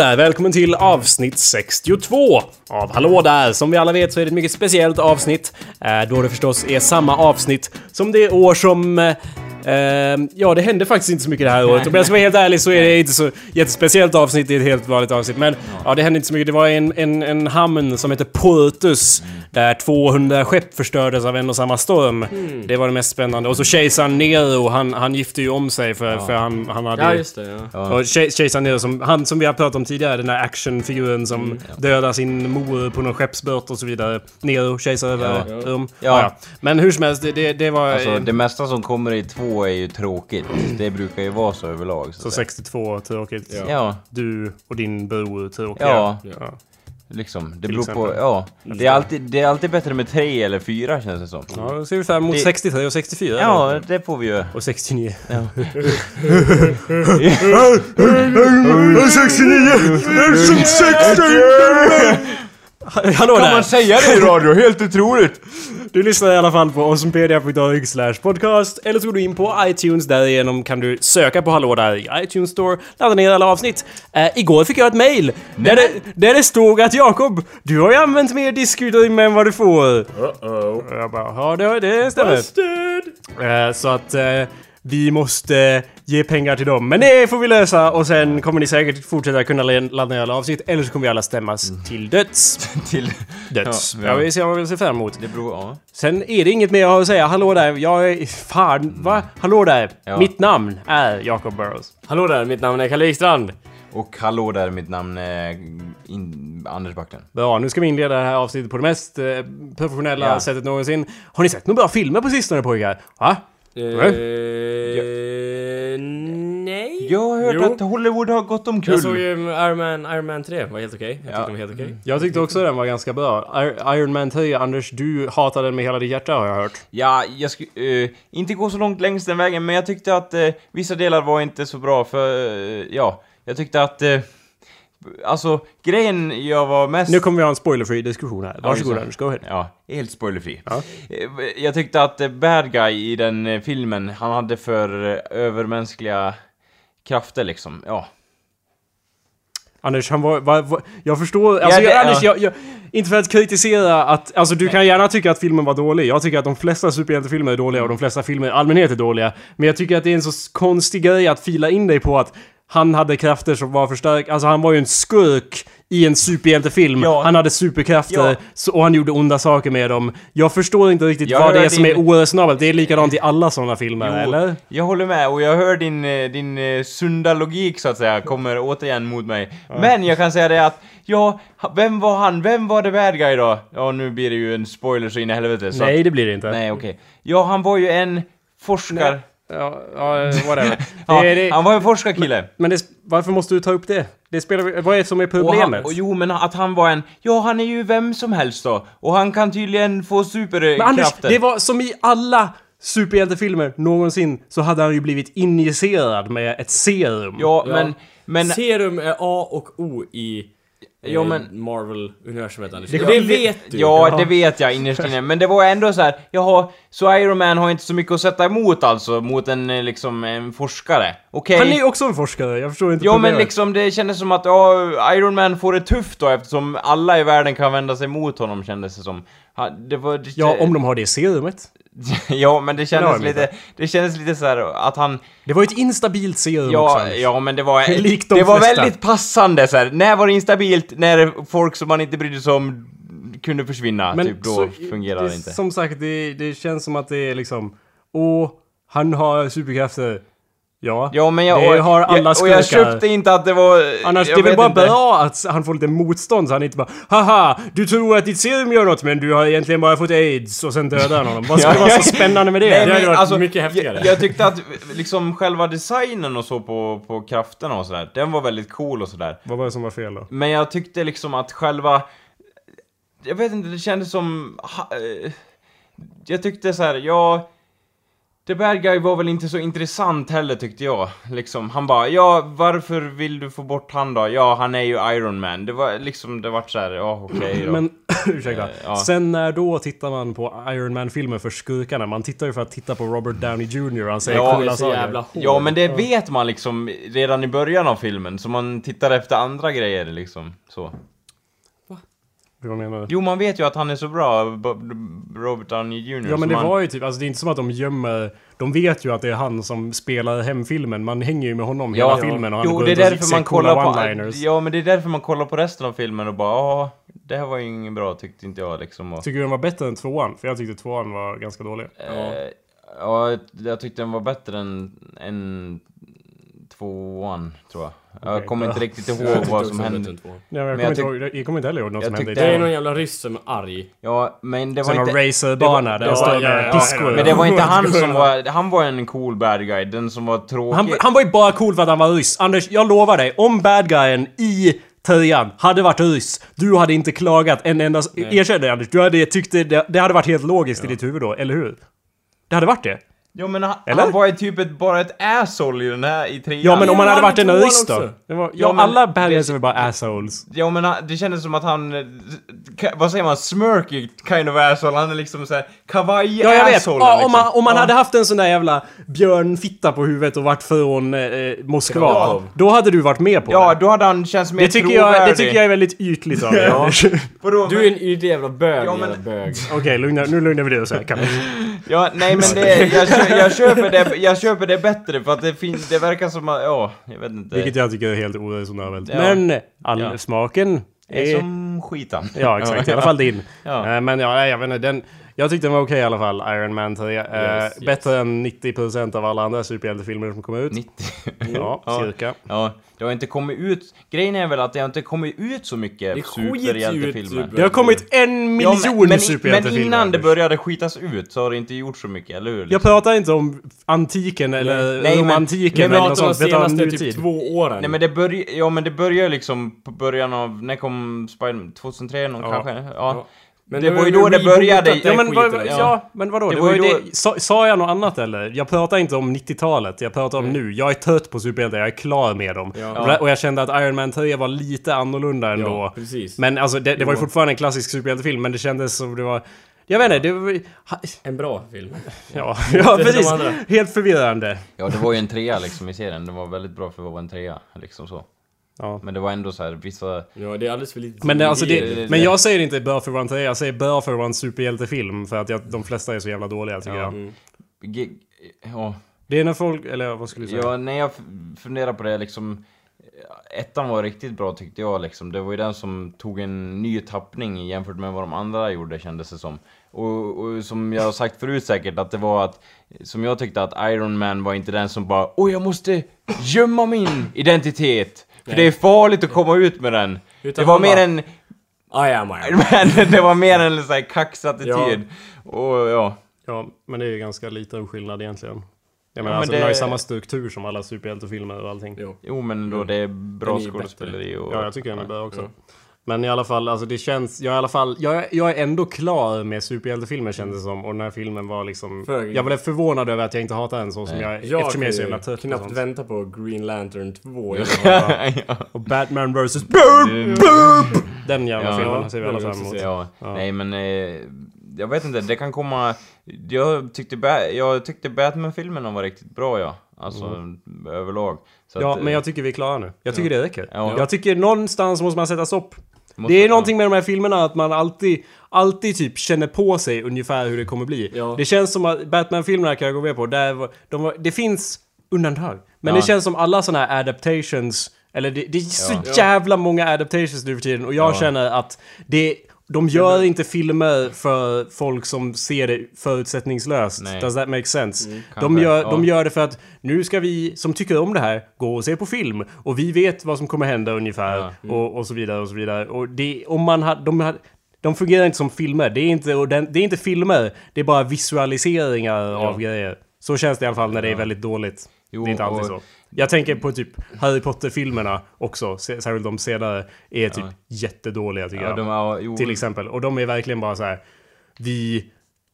Där! Välkommen till avsnitt 62 av Hallå där! Som vi alla vet så är det ett mycket speciellt avsnitt. Eh, då det förstås är samma avsnitt som det år som... Eh, eh, ja, det hände faktiskt inte så mycket det här året. Om jag ska vara helt ärlig så är det inte så jättespeciellt avsnitt, det är ett helt vanligt avsnitt. Men ja, det hände inte så mycket. Det var en, en, en hamn som heter Portus där 200 skepp förstördes av en och samma storm. Det var det mest spännande. Och så kejsaren Nero, han, han gifte ju om sig för, för han, han hade Ja ju- just det, ja. och Ke- Kejsaren Nero som, han som vi har pratat om tidigare, den där actionfiguren som Mm, dödar sin mor på någon skeppsbåt och så vidare. Nero, kejsare över Ja. rum. Ja. Ja. Men hur som helst, det, det, det var... Alltså det mesta som kommer i två är ju tråkigt. Det brukar ju vara så överlag. Så, så att säga. 62, tråkigt. Ja. Du och din bror, tråkiga. ja, Ja. liksom. Det Till beror på, exempel. ja. Det är, alltid, det är alltid bättre med tre eller fyra känns det som. Ja, då ser vi fram emot Det- 63 och 64. Ja, då. det får vi ju. Och 69. Ja. 69! Hallå Kan där! man säga det i radio? Helt otroligt! Du lyssnar i alla fall på osmpedia.org slash podcast eller så går du in på iTunes. Därigenom kan du söka på Hallå där i iTunes Store, ladda ner alla avsnitt. Eh, igår fick jag ett mail där det, där det stod att Jakob, du har ju använt mer diskututrymme än vad du får. Uh-oh. Jag bara, ja det, det stämmer. Busted! Eh, så att eh, vi måste ge pengar till dem. Men det får vi lösa och sen kommer ni säkert fortsätta kunna ladda ner alla avsnitt eller så kommer vi alla stämmas till döds. Till... Döds. Ja, Ja, ja. vi ser vad vi ser fram emot. Det beror, ja. Sen är det inget mer jag har att säga. Hallå där, jag är... Fan, va? Hallå där. Ja. Mitt namn är Jacob Burrows. Hallå där, mitt namn är Kalle Wikstrand. Och hallå där, mitt namn är in, Anders Backen. Bra, nu ska vi inleda det här avsnittet på det mest eh, professionella Ja. sättet någonsin. Har ni sett några bra filmer på sistone pojkar? Va? Eh, nej? Jag har hört Jo. att Hollywood har gått omkull. Jag såg ju Iron Man, Iron Man 3, var helt okej. Jag tyckte Ja. den var helt okej. Jag tyckte också den var ganska bra. Ir- Iron Man 3, Anders, du hatar den med hela ditt hjärta har jag hört. Ja, jag skulle eh, inte gå så långt längs den vägen, men jag tyckte att eh, vissa delar var inte så bra för, eh, ja, jag tyckte att, eh, alltså grejen jag var mest... Nu kommer vi ha en spoilerfri diskussion här. Varsågod. Anders, go ahead. Ja, helt spoilerfri. Ja. Eh, Jag tyckte att eh, bad guy i den eh, filmen, han hade för övermänskliga krafter liksom, ja. Anders, han var... var, var jag förstår... Alltså, det- jag, Anders, ja. jag, jag, inte för att kritisera att... Alltså, du kan gärna tycka att filmen var dålig. Jag tycker att de flesta superhjältefilmer är dåliga och de flesta filmer i allmänhet är dåliga. Men jag tycker att det är en så konstig grej att fila in dig på att han hade krafter som var för starka. Alltså, han var ju en skurk i en superhjältefilm. Ja. Han hade superkrafter Ja. och han gjorde onda saker med dem. Jag förstår inte riktigt Jag vad det är som din- är oresonabelt. Det är likadant i alla sådana filmer, Jo, eller? Jag håller med, och jag hör din, eh, din eh, sunda logik så att säga, kommer återigen mot mig. Men jag kan säga det att, ja, vem var han? Vem var the bad guy då? Ja, nu blir det ju en spoiler så in i helvete. Så Nej, det blir det inte. nej, okej. Ja, han var ju en forskare... Ja, ja, whatever. Ja, det, är- det, Han var en forskarkille. Men det, varför måste du ta upp det? Det spelar Vad är det som är Och han, problemet? och jo, men att han var en... Ja, han är ju vem som helst då. Och han kan tydligen få men superkrafter. Anders, det var som i alla superhjältefilmer någonsin så hade han ju blivit injicerad med ett serum. Ja, Ja. men... Men... Serum är A och O i eh, Ja, men- Marvel-universumet Anders. Det- Det, vet du! Ja, Ja. det vet jag innerst inne. Men det var ändå så här, jaha, så Iron Man har inte så mycket att sätta emot alltså, mot en eh, liksom en forskare. Okej? Han är också en forskare, jag förstår inte Ja men liksom det kändes som att ja, Iron Man får det tufft då eftersom alla i världen kan vända sig mot honom kändes det som. Det var... Det, Ja, om de har det serumet. ja men det Det kändes lite... Det kändes lite så här att han... Det var ju ett instabilt serum Ja, också. ja men det var... Likt de det var flesta. väldigt passande så här. När var det instabilt? När folk som man inte brydde sig om kunde försvinna. typ då så- fungerar det inte. Som sagt, det, det känns som att det är liksom... Åh, han har superkrafter. Ja, Ja men jag... det har alla jag, och skurkar. jag köpte inte att det var... Annars, det är väl bara inte. bra att han får lite motstånd så han inte bara Haha! Du tror att ditt serum gör något men du har egentligen bara fått aids och sen dödar han honom. Vad skulle Ja, vara så spännande med det? Nej, hade varit mycket häftigare. Jag, jag tyckte att liksom själva designen och så på, på krafterna och sådär, den var väldigt cool och sådär. Vad var det som var fel då? Men jag tyckte liksom att själva... Jag vet inte, det kändes som... eh, Jag tyckte så här, ja... The Bad Guy var väl inte så intressant heller tyckte jag. Liksom, han bara ja, varför vill du få bort han då? Ja, han är ju Iron Man. Det var liksom, det vart såhär, ja okej då. Men, ursäkta. Eh, ja. Sen när då tittar man på Iron Man-filmer för skurkarna? Man tittar ju för att titta på Robert Downey Jr. och han säger Ja, coola saker. jävla. Ja, men det vet man liksom redan i början av filmen, så man tittar efter andra grejer liksom. Så. Vad menar du? Jo, man vet ju att han är så bra, Robert Downey Jr. Ja men det man... var ju typ, alltså det är inte som att de gömmer... De vet ju att det är han som spelar hem filmen. Man hänger ju med honom Ja, hela filmen och han jo, går det är och därför säger man kollar på... Ja, men det är därför man kollar på resten av filmen och bara ja, det här var ju inget bra tyckte inte jag liksom. Och, Tycker du den var bättre än tvåan? För jag tyckte tvåan var ganska dålig. eh, ja, jag tyckte den var bättre än, än tvåan, tror jag. Jag Okej, kommer inte riktigt ihåg vad som hände. Ja, men jag, Men kommer jag inte ihåg, jag kommer inte heller ihåg något som hände Det är någon jävla ryss som är arg. Ja, men det var Sen inte... någon racerbana där står ja, med ja, piskor. Men det var inte han som var... Han var en cool bad guy, den som var tråkig. Han, han var ju bara cool för att han var ryss. Anders, jag lovar dig. Om bad guyen i trean hade varit ryss, du hade inte klagat en enda... Erkänn det Anders, du hade tyckt det, det hade varit helt logiskt i ditt huvud då, eller hur? Det hade varit det. Jo men han, Eller? han var ju typ ett, bara ett asshole i den här i trean. Ja men om han hade varit en ryss då? Det var, ja, Ja, men alla det- guys är bara assholes. Ja men han, det kändes som att han... eh, Vad säger man? Smirky kind of asshole. Han är liksom såhär kavaj Ja jag vet! asshole Ja, liksom. om man, om man Ja. hade haft en sån där jävla björnfitta på huvudet och varit från eh, Moskva. Ja. Då hade du varit med på Ja, det. då hade han känts mer Det tycker, jag, det trovärdig. tycker jag är väldigt ytligt av dig Ja. Du är en ytlig jävla bög, Ja, men- jävla bög. Okej, lugna, nu lugnar vi ner oss här. Ja, nej men det, jag, kö, jag, köper det, jag köper det bättre för att det, fin, det verkar som att, ja, jag vet inte. Vilket jag tycker är helt oresonabelt. Ja. Men all Ja. smaken är är... som skitan. Ja, exakt. I alla fall din. Ja. Eh, Men ja, jag vet inte. Den, jag tyckte den var okej i alla fall, Iron Man 3. Eh, Yes, yes. Bättre än 90% av alla andra superhjältefilmer som kommer ut. 90. Ja, Ja. cirka. Ja, det har inte kommit ut... Grejen är väl att det har inte kommit ut så mycket superhjältefilmer. super- Det har kommit en miljon Ja, men, men, men superhjältefilmer. innan det började skitas ut så har det inte gjort så mycket, eller hur? Jag Liksom? pratar inte om antiken eller Nej, men- romantiken Vi eller något sånt. Jag pratar om senaste typ nutid. två åren. Nej men det börjar, ja men det börjar liksom på början av, när kom Spiderman? 2003 någon Ja. kanske? Ja. Ja. Men Det var ju då det började- den Ja men vad, skiten, ja. liksom. men vadå? Det Det, var var ju ju det. Sa, sa jag något annat eller? Jag pratar inte om 90-talet, jag pratar om Mm. nu. Jag är trött på superhjältar, jag är klar med dem. Ja. Och jag kände att Iron Man 3 var lite annorlunda ändå. Ja, precis. Men alltså det, det var ju fortfarande en klassisk superhjältefilm, men det kändes som det var... Jag vet inte, det var... En bra film. Ja, ja precis. Helt förvirrande. ja, det var ju en trea liksom i serien. Det var väldigt bra för att vara en trea, liksom så. Ja. Men det var ändå så här, vissa... Ja, det är alldeles för lite Men, det, alltså det- men jag säger inte bör för att vara en 3, jag säger bör för att vara en superhjältefilm. För att jag, de flesta är så jävla dåliga tycker Ja. jag. Ja, Det är när folk, eller vad skulle du säga? Ja, när jag funderar på det liksom... Ettan var riktigt bra tyckte jag liksom. Det var ju den som tog en ny tappning jämfört med vad de andra gjorde kändes det som. Och, och som jag har sagt förut säkert att det var att... Som jag tyckte att Iron Man var inte den som bara Åh jag måste gömma min identitet! För det är farligt att komma ut med den. Utan det var mer bara- en... I am Iron Iron Man, det var mer en sån här kaxattityd. Och ja... Ja, men det är ju ganska liten skillnad egentligen. Jag menar, men alltså, det- den har ju samma struktur som alla superhjältefilmer och allting. Jo. Jo men då det är bra skådespeleri och... Ja, jag tycker den är bra också. Men i alla fall, alltså det känns... Jag är i alla fall... Jag, är- jag är ändå klar med superhjältefilmer kändes det som. Och den här filmen var liksom... För- Jag blev förvånad över att jag inte hatar den så som Nej. jag... Jag eftersom jag är så jävla trött knappt sånt. vänta på Green Lantern 2. ja. Och Batman vs. Den jävla Ja. filmen ser vi alla fram jag emot. Ja, nej men eh, jag vet inte, det kan komma... Jag tyckte, ba jag tyckte Batman-filmerna var riktigt bra ja. Alltså överlag. Så Mm. Ja, att, eh, men jag tycker vi är klara nu. Jag tycker det räcker. Ja. Jag tycker någonstans måste man sätta stopp. Måste- Det är någonting med de här filmerna att man alltid, alltid typ känner på sig ungefär hur det kommer bli. Ja. Det känns som att Batman-filmerna kan jag gå med på, där var, de var, det finns undantag. Men Ja. det känns som alla såna här adaptations, eller det, det är så Ja. jävla många adaptations nu för tiden och jag Ja. känner att det de gör inte filmer för folk som ser det förutsättningslöst. Nej. Does that make sense? de, kanske, gör, ja. de gör det för att nu ska vi som tycker om det här gå och se på film. Och vi vet vad som kommer hända ungefär. Ja. Och, och så vidare och så vidare. Och det, om man har, de, de fungerar inte som filmer. Det är inte, det är inte filmer. Det är bara visualiseringar av grejer. Så känns det i alla fall när det är väldigt dåligt. Jo, det är inte alltid så. Jag tänker på typ Harry Potter-filmerna också. Särskilt de senare är typ jättedåliga tycker Ja, jag. ja, jo, Till exempel. Och de är verkligen bara så här. Vi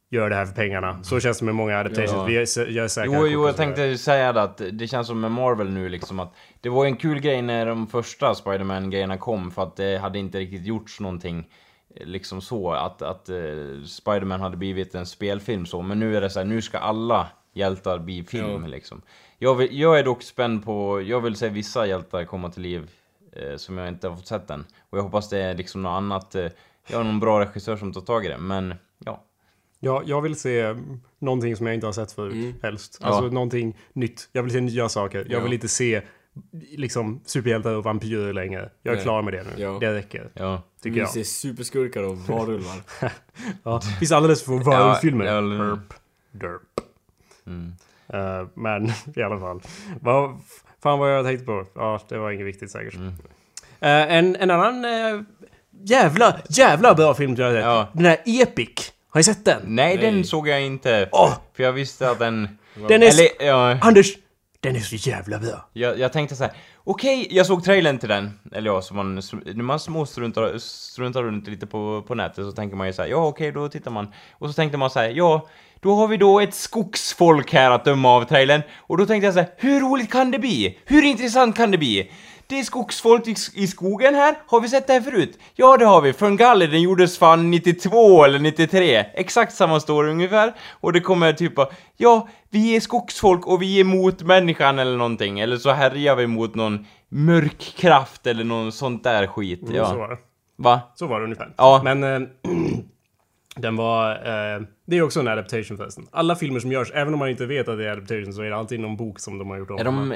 gör det här för pengarna. Så känns det med många adaptations. Ja. Vi gör sä- gör säkra Jo, jo, jag tänkte säga det att det känns som med Marvel nu liksom att det var en kul grej när de första Spider-Man-grejerna kom för att det hade inte riktigt gjorts någonting eh, liksom så att, att uh, Spider-Man hade blivit en spelfilm så men nu är det så här, nu ska alla hjältar bli film Ja. liksom. Jag, vill, jag är dock spänd på, jag vill se vissa hjältar komma till liv eh, som jag inte har fått sett än. Och jag hoppas det är liksom något annat, eh, jag har någon bra regissör som tar tag i det men ja. Ja, jag vill se mm, någonting som jag inte har sett förut, helst. Ja. Alltså någonting nytt. Jag vill se nya saker. Jag Ja. vill inte se liksom superhjältar och vampyrer längre. Jag är Nej. klar med det nu. Ja. Det räcker, Ja. tycker Vi jag. ser superskurkar och varulvar. Ja, det finns alldeles för varulvsfilmer. Ja, eller- Derp. Derp. Mm. Eh, men i alla fall. Vad fan vad jag tänkte på? Ja, det var inget viktigt säkert. Mm. Eh, en, en annan uh, jävla, jävla bra film tror jag har sett. Ja. Den där Epic. Har ni sett den? Nej, den Nej. såg jag inte. Åh! För jag visste att den... Den är... Eller, ja, Anders! Den är så jävla bra. jag, jag tänkte så här. okej, jag såg trailern till den. Eller ja, så man, när man små struntar, runt lite på, på nätet så tänker man ju så här, ja okej, då tittar man. Och så tänkte man så här, ja, då har vi då ett skogsfolk här att döma av trailern. Och då tänkte jag så här, hur roligt kan det bli? Hur intressant kan det bli? Det är skogsfolk i, skogen här, har vi sett det här förut? Ja, det har vi. Ferngully, den gjordes fan 92 eller 93. Exakt samma story ungefär. Och det kommer typ av, ja, vi är skogsfolk och vi är mot människan eller någonting. Eller så härjar vi mot någon mörk kraft eller någon sånt där skit. Så Ja. var det. Va? Så var det ungefär. Ja. Men eh, den var... Eh, det är också en adaptation förresten. Alla filmer som görs, även om man inte vet att det är adaptation, så är det alltid någon bok som de har gjort om. Är de,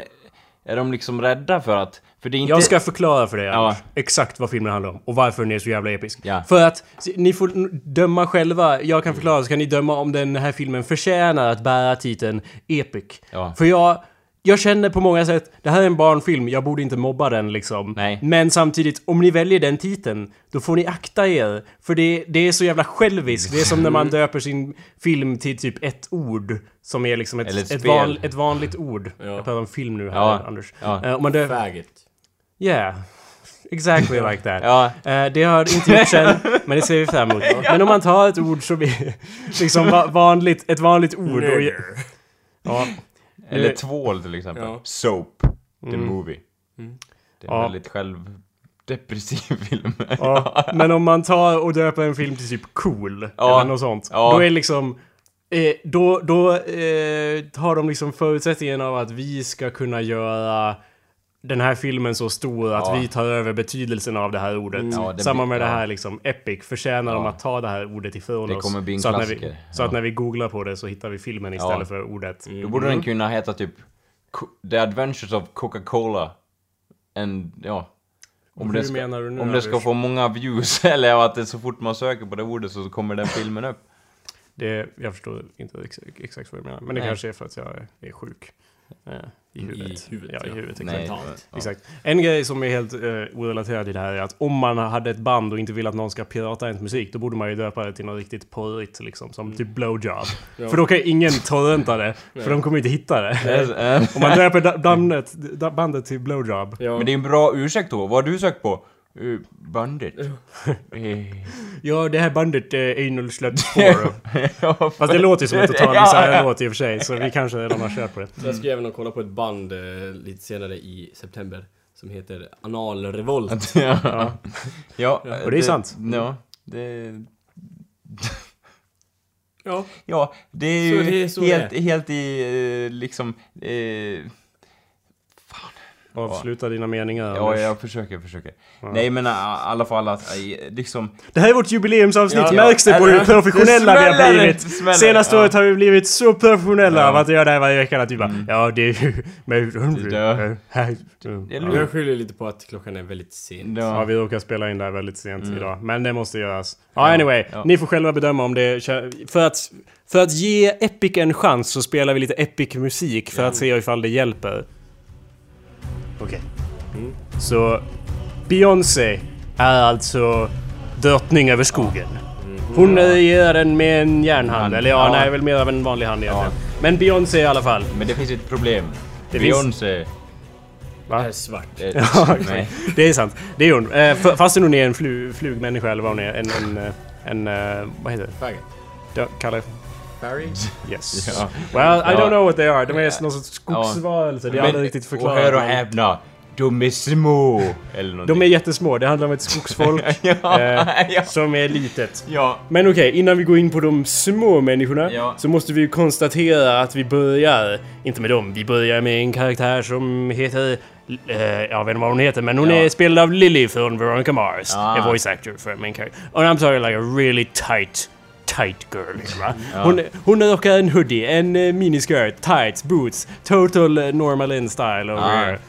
är de liksom rädda för att... För det är inte... Jag ska förklara för dig Ja. Anders, exakt vad filmen handlar om och varför den är så jävla episk. Ja. För att ni får döma själva, jag kan förklara så kan ni döma om den här filmen förtjänar att bära titeln Epic. Ja. För jag, jag känner på många sätt, det här är en barnfilm, jag borde inte mobba den liksom. Nej. Men samtidigt, om ni väljer den titeln, då får ni akta er. För det, det är så jävla själviskt. Det är som när man döper sin film till typ ett ord. Som är liksom ett, ett ett, van, ett vanligt ord. Ja. Jag pratar om film nu här, Ja. Anders. Ja. Eh, om man Faggot. Yeah. Exactly like that. Ja. Eh, det har inte gjorts än, men det ser vi fram emot. Men om man tar ett ord som är liksom va- vanligt, ett vanligt ord och... Ja. Eller tvål till exempel. Ja. Soap. The movie. Det är en Ja. väldigt självdepressiv film. Ja, men om man tar och döper en film till typ Cool, eller något sånt. Då är liksom... Eh, då då eh, har de liksom förutsättningen av att vi ska kunna göra den här filmen så stor att Ja. vi tar över betydelsen av det här ordet. Ja, det Samma blir- med det ja. här liksom, Epic. Förtjänar de att ta det här ordet ifrån Det oss? kommer bli en så att, när vi, klassiker. så att när vi googlar på det så hittar vi filmen istället för ordet. Då borde den kunna heta typ The Adventures of Coca-Cola. En, ja. Om det ska, om det ska få många views, eller att det så fort man söker på det ordet så kommer den filmen upp. Det, jag förstår inte ex exakt vad du menar. Men det Nej. kanske är för att jag är sjuk. Eh, I huvudet. huvudet, Ja, i ja. huvudet. Exakt. Nej. Ja. Exakt. En grej som är helt uh, orelaterad i det här är att om man hade ett band och inte vill att någon ska pirata ens musik, då borde man ju döpa det till något riktigt porrigt liksom, som typ blowjob. Ja. För då kan ingen torrenta det, för de kommer inte hitta det. Eh, Om man döper bandet, bandet till blowjob. Ja. Men det är en bra ursäkt då. Vad har du sökt på? Uh, bandet. Eh, Ja, det här bandet är Anal 4. ja, Fast det låter som en total Ja, misär ja. låt i och för sig, så vi kanske redan har kört på det. Jag ska även kolla på ett band eh, lite senare i september. Som heter Analrevolt. ja. ja. Och det är sant. Ja, det... Ja. Ja, det är ju Så det är så helt, helt i eh, liksom... Eh, Avsluta dina meningar, ja, jag försöker, jag försöker. Nej, men i alla fall att eh, liksom... Det här är vårt jubileumsavsnitt, Ja, märks det ja, på hur professionella det vi har blivit? smäller, Senaste ja. året har vi blivit så professionella Ja. Mm. av att göra det här varje vecka. Att vi bara, ja det är ju... Men, Ja. ja. Jag skyller lite på att klockan är väldigt sen. ja, Ja, vi råkar spela in det här väldigt sent Mm. idag. Men det måste göras. Ja, anyway. ja. Ni får själva bedöma om det... För att, för att ge Epic en chans så spelar vi lite Epic musik för att se ifall det hjälper. Okej. Mm. Så... Beyoncé är alltså drottning över skogen. Hon regerar den med en järnhand. Hand, Eller ja, ja. nej, väl mer av en vanlig hand egentligen. Men Beyoncé i alla fall. men det finns ett problem. Det finns- Beyoncé... Det här är svart. eh, Ja, nej. Det är sant. Det är hon. Eh, fastän hon är en flu, flugmänniska eller vad hon är. En... en, eh, en eh, vad heter det? Faggot. Ja, kalla Fairy? Yes. Ja. Well, I don't know what they are. De är någon sorts skogsvarelser. Det är aldrig riktigt Och hör och förklarat. häpna, de är små! Eller någonting. De är jättesmå. Det handlar om ett skogsfolk ja, eh, ja. som är litet. ja. Men okej, innan vi går in på de små människorna Ja. så måste vi ju konstatera att vi börjar, inte med dem, vi börjar med en karaktär som heter, eh, jag vet inte vad hon heter, men hon Ja. är spelad av Lily från Veronica Mars. Ah. A voice actor för main character. And I'm talking like a really tight Tight girl, va? Hon, hon rockar en hoodie, en uh, miniskirt, tights, boots, total uh, normal in style over Ah. here.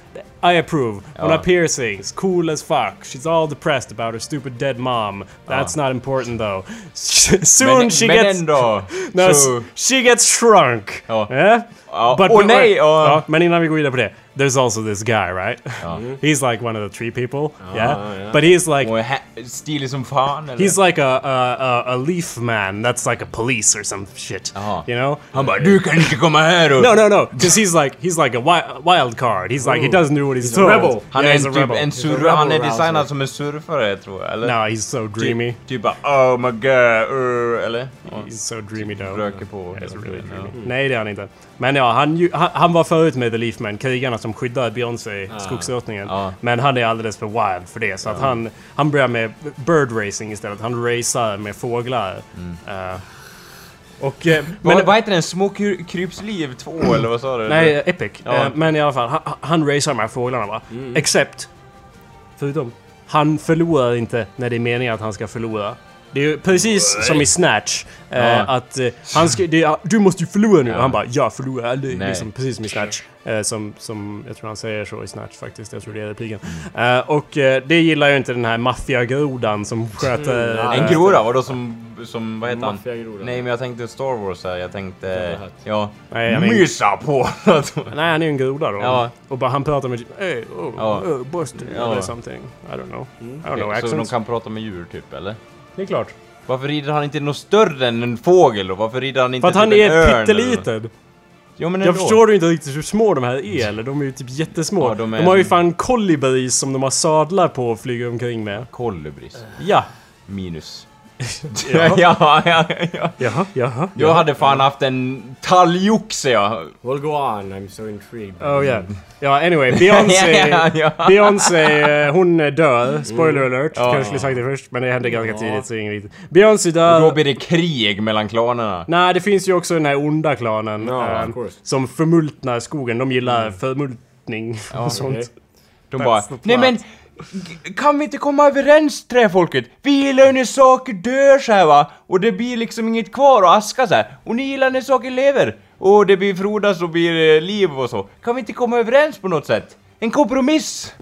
I approve. Hon Ja. har piercings, cool as fuck. She's all depressed about her stupid dead mom. That's not important though. Soon Men, she men gets... ändå! No, så, s- she gets shrunk. Ja. Eh? ja. But- Åh but- nej! Ja. Ja, men innan vi går vidare på det. There's also this guy, right? Ja. he's like one of the three people. yeah? ja. But he's like... Och är hä- stilig som fan? He's like a, a, a, a leaf man that's like a police or some shit. Jaha. You know? Du kan inte komma här och... No, no, no. Because he's like he's like a wi- wild card. He's like he doesn't do what he's, a told. rebel. Han yeah, he's a typ rebel. en a surf, rebel han är designad som en surfare tror jag, eller? no, he's so dreamy. Typ bara oh my god, uh, eller? He's so dreamy though. Röker på Yeah, he's really dreamy. Nej, det är han inte. Men ja, han, han, han var förut med The Leafman, krigarna som skyddade Beyoncé, skogsdrottningen. Ja. Men han är alldeles för wild för det, så att han, han börjar med bird racing istället. Han racear med fåglar. Eh, och... eh, Men vad heter den? Små kry- krypsliv 2 eller vad sa du? nej, Epic. Ja. Eh, men i alla fall, han, han racear med fåglarna va? Except, förutom, han förlorar inte när det är meningen att han ska förlora. Det är ju precis som i Snatch. eh, Ja. Att eh, han ska, det, är- du måste ju förlora nu. Och han bara, jag förlorar aldrig. Liksom, precis som i Snatch. Eh, som, som, jag tror han säger så i Snatch faktiskt. Jag tror det är repliken. Eh, och eh, det gillar ju inte den här maffiagrodan som sköter... Mm, En groda, vadå som, som, vad heter han? Nej men jag tänkte Star Wars här, jag tänkte... Ja. Nej, är- Mysa på! Nej, han är ju en groda då. Ja. Och bara han pratar med hey, oh, Ja. oh, Buster Ja. eller something. I don't know. I don't know så de accents. kan prata med djur typ, eller? Det är klart. Varför rider han inte något större än en fågel då? Varför rider han inte För att han typ en är pytteliten. Jo men Jag förstår du inte riktigt hur små de här är eller? De är ju typ jättesmå. Ja, de, de är- har ju fan kolibris som de har sadlar på och flyger omkring med. Kolibris. Ja. Minus. Jaha. ja, ja, ja. Jaha, jaha. Jag hade fan haft en talgoxe jag. Well go on, I'm so intrigued. Oh yeah. Ja, anyway. Beyoncé... ja, ja. Beyoncé, eh, hon dör. Spoiler alert. Ja. Kanske skulle sagt det först, men det hände ganska tidigt så inget viktigt. Beyoncé dör. Då blir det krig mellan klanerna. Nej, det finns ju också den här onda klanen. Ja, eh, course. som förmultnar skogen. De gillar förmultning och sånt. okej. De That's bara, nej men kan vi inte komma överens träfolket? Vi gillar ju när saker dör så här va, och det blir liksom inget kvar och aska så här. och ni gillar när saker lever, och det blir frodas och blir eh, liv och så. Kan vi inte komma överens på något sätt? En kompromiss!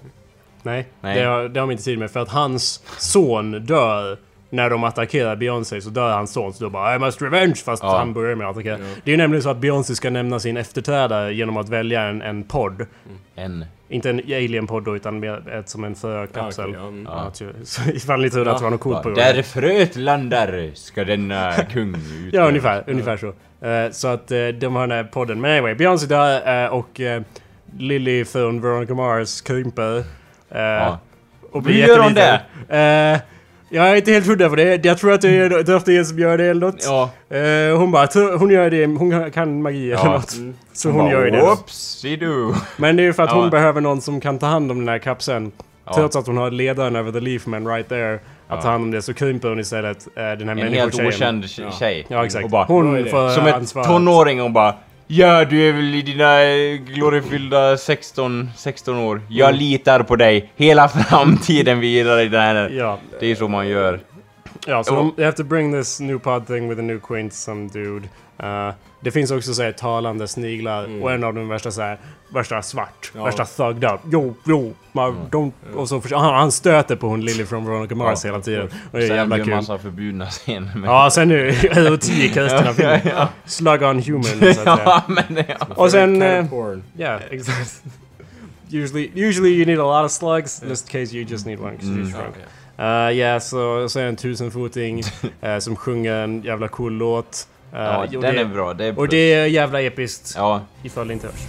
Nej, Nej. Det, har, det har de inte tid med för att hans son dör när de attackerar Beyoncé så dör hans son så då bara I must revenge fast Ja. han börjar med att attackera. Det är ju nämligen så att Beyoncé ska nämna sin efterträdare genom att välja en, en podd. En. Inte en alien-podd då utan mer ett, som en frökapsel. Ja, okej, ja, mm. Ja, så ifall ni trodde att det var något coolt på gång. Där fröet landar ska denna kung ut. Ja, ungefär, ungefär så. Eh, så att uh, de har den här podden. Men anyway, Beyoncé dör eh, och uh, Lily från Veronica Mars krymper. Ja. Och blir Hur gör hon jätteliten. Jag är inte helt hundra på det. Jag tror att det är drottningen som gör det eller något. Ja. Eh, hon bara, "Tro- hon gör det, hon kan magi eller Ja. något. Så hon gör ju det. Whoopsie-doo. Men det är ju för att Ja. hon behöver någon som kan ta hand om den här kapseln. Ja. Trots att hon har ledaren över The Leafman right there. Att ta hand om det så krymper hon istället eh, den här En helt människotjejen. okänd tjej. Ja exakt. Och bara, hon får Som ett ansvaret. tonåring och bara Ja, du är väl i dina eh, glorifyllda 16, 16 år. Jag Mm. litar på dig hela framtiden vidare i det här. Ja, Det är så man gör. ja så Och- de, they have to bring this new pod thing with a new quaint some dude. Uh, det finns också såhär talande sniglar och en av de värsta såhär, värsta svart, Ja. värsta thugged out. Jo, jo, man, don't, och så försöker, han, han stöter på hon Lily från Veronica Mars Ja, hela tiden. Och det är Sen jävla kul. massa förbjudna scener. med- Ja, sen nu erotik i resten av filmen. ja, Slug on human, så att säga. ja, men ja. Och sen... Kind eh, of porn. Yeah, exactly. usually, usually you need a lot of slugs. In this case, you just need one because Mm. you're shrunk. Okay. Uh, yeah, så så är det en tusenfoting uh, som sjunger en jävla cool låt. Uh, ja, den det, är bra. Det är Och det är jävla episkt Ja, ifall det inte hörs.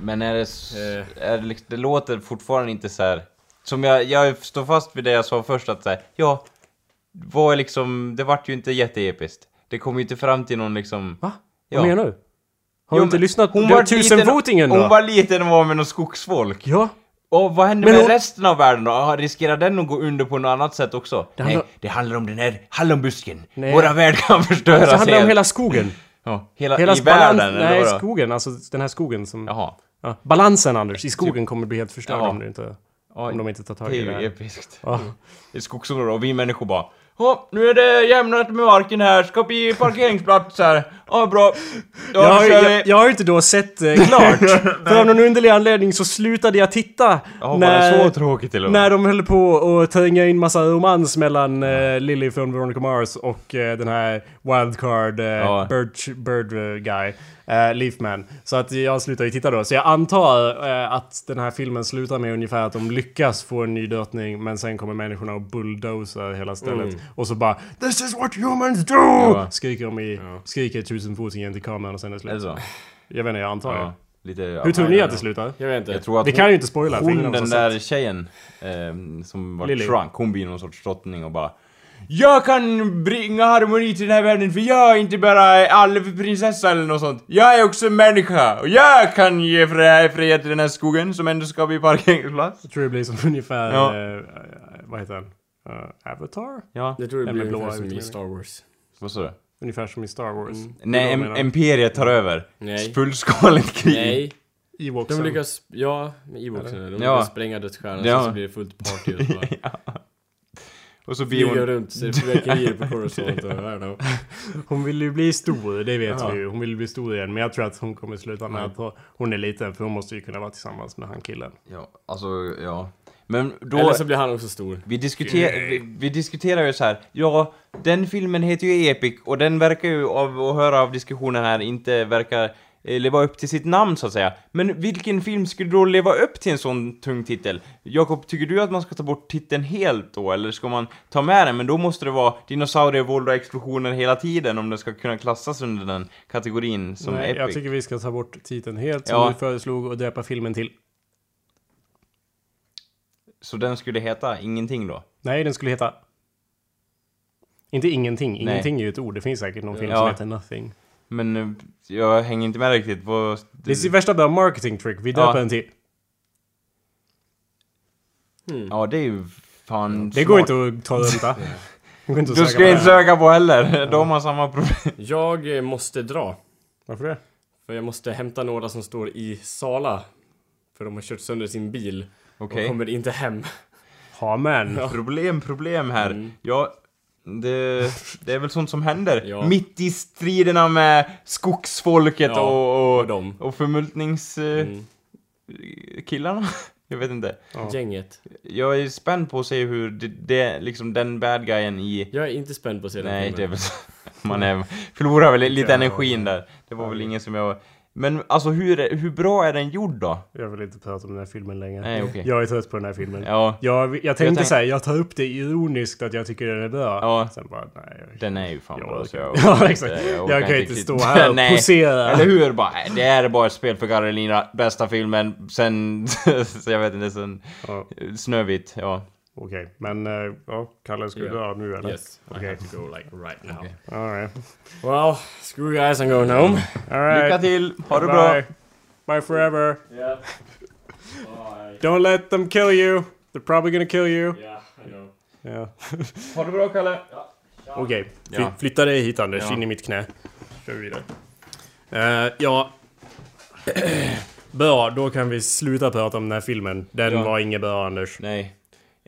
men är det... Eh. Är det, det låter fortfarande inte så här. Som jag, jag står fast vid det jag sa först att säga, ja, var liksom, det vart ju inte jätteepiskt. det kom ju inte fram till någon liksom... Va? Ja. Vad menar du? Har Jo, du inte lyssnat hon på tusenfotingen då? Hon var liten och var med någon skogsfolk. Ja. Och vad hände Men med hon- resten av världen då? Ah, Riskerar den att gå under på något annat sätt också? Det Nej, handlar- det handlar om den här hallonbusken. Nej. Våra värld kan förstöras Det handlar om helt. hela skogen. Ja, hela, Hela i världen, balans- Nej, vadå? skogen. Alltså den här skogen som... Jaha. Ja. Balansen Anders, i skogen kommer bli helt förstörd Jaha. om, du inte, om de inte tar tag Det i är det ju här. episkt. Ja. I skogsområdet och vi människor bara Ja, nu är det jämnat med marken här, ska bli parkeringsplats här. Ja, bra. Då Jag har, kör vi. jag, jag har inte då sett eh, klart. För av någon underlig anledning så slutade jag titta Ja, var det så tråkigt till och med? när de höll på att tränga in massa romans mellan eh, Lily från Veronica Mars och eh, den här wildcard eh, Ja. bird, bird eh, guy, eh, Leafman. Så att jag slutade ju titta då. Så jag antar eh, att den här filmen slutar med ungefär att de lyckas få en ny dödning men sen kommer människorna och bulldozar hela stället. Och så bara This is what humans do! Ja. Skriker de i, skriker tusenfotingen till kameran och sen är det det slut. Jag vet inte, jag antar Ja. det. Lite... Hur tror ni att det slutar? Jag vet inte. Jag tror att Vi kan ju inte spoila. hon, den där sett. tjejen ehm, som var Lily. shrunk, hon blir någon sorts drottning och bara Jag kan bringa harmoni till den här världen för jag är inte bara alvprinsessa eller något sånt. Jag är också människa och jag kan ge fred, fred till den här skogen som ändå ska bli parkeringsplats. Jag tror det blir som ungefär... Ja. eh, vad heter den? Eh, Avatar? Ja, Jag tror det blir ungefär som i. Star Wars. vad sa du? Ungefär som i Star Wars. Nej, Det är em-. Imperiet tar över. Nej. Fullskaligt krig. Nej. Ewoksen. De lyckas, ja, med Ewoksarna. De lyckas Ja. spränga dödsstjärnan Ja. så blir det fullt party och så bara Och så blir flyga hon... runt, ser fyrverkerier på Coruscant och I don't know. Hon vill ju bli stor, det vet Ja. vi ju. Hon vill bli stor igen. Men jag tror att hon kommer sluta med att hon är liten. För hon måste ju kunna vara tillsammans med han killen. Ja, alltså, ja. Men då... Eller så blir han också stor. Vi, diskuter, vi, vi diskuterar ju så här. ja, den filmen heter ju Epic och den verkar ju av att höra av diskussionen här inte verkar leva upp till sitt namn så att säga. Men vilken film skulle då leva upp till en sån tung titel? Jakob, tycker du att man ska ta bort titeln helt då, eller ska man ta med den? Men då måste det vara dinosaurier, våld och explosioner hela tiden om det ska kunna klassas under den kategorin som Nej, Epic. jag tycker vi ska ta bort titeln helt som Ja. du föreslog och döpa filmen till. Så den skulle heta ingenting då? Nej, den skulle heta... Inte ingenting. Nej. Ingenting är ju ett ord. Det finns säkert någon film Ja. som heter Nothing. Men eh, jag hänger inte med riktigt på... Det är värsta bra marketing trick. Vi döper Ja. den till... Ja, det är ju fan Det går inte att ta runt det. Söka ska på inte söka på heller. De har samma problem. Jag eh, måste dra. Varför det? För jag måste hämta några som står i Sala. För de har kört sönder sin bil. Okej. Och kommer inte hem. Ha men. Problem, problem här. Mm. Ja, det, det är väl sånt som händer. Ja. Mitt i striderna med skogsfolket Ja, och, och, och dem. och förmultningskillarna. Mm. killarna? jag vet inte. Ja. Gänget. Jag är spänd på att se hur det, det liksom den bad guyen i... Jag är inte spänd på att se den Nej, filmen. det är väl så. Man är, förlorar väl lite energin där. Det var väl ingen som jag... Men alltså hur, är- hur bra är den gjord då? Jag vill inte prata om den här filmen längre. Nej, okej. Jag är trött på den här filmen. Ja, Jag, jag tänkte tänk- säga, jag tar upp det ironiskt att jag tycker den är bra. Ja. Sen bara, nej. Jag, den är ju fan jag bra så jag... Ja, exakt. jag Jag, kan inte riktigt. stå här och Nej. posera. Eller hur? Bara, det är bara ett spel för Carolina, bästa filmen sen, så jag vet inte, sen Ja, Snövit, ja. Okej, men eh, ja, Kalle, ska du Ja. dra nu eller? Yes, I Okej. have to go like right now. Okej. Alright. Well, screw you guys, I'm going home. Alright. Lycka till, ha det bra! Bye. Forever. Yeah. Bye. Don't let them kill you. They're probably gonna kill you. Yeah, I know. Ja. Ha det bra Kalle! Okej, fly- Ja. flytta dig hit Anders, Ja. in i mitt knä. Kör vi vidare. Eh, ja. bra, då kan vi sluta prata om den här filmen. Den Ja. var inget bra Anders. Nej,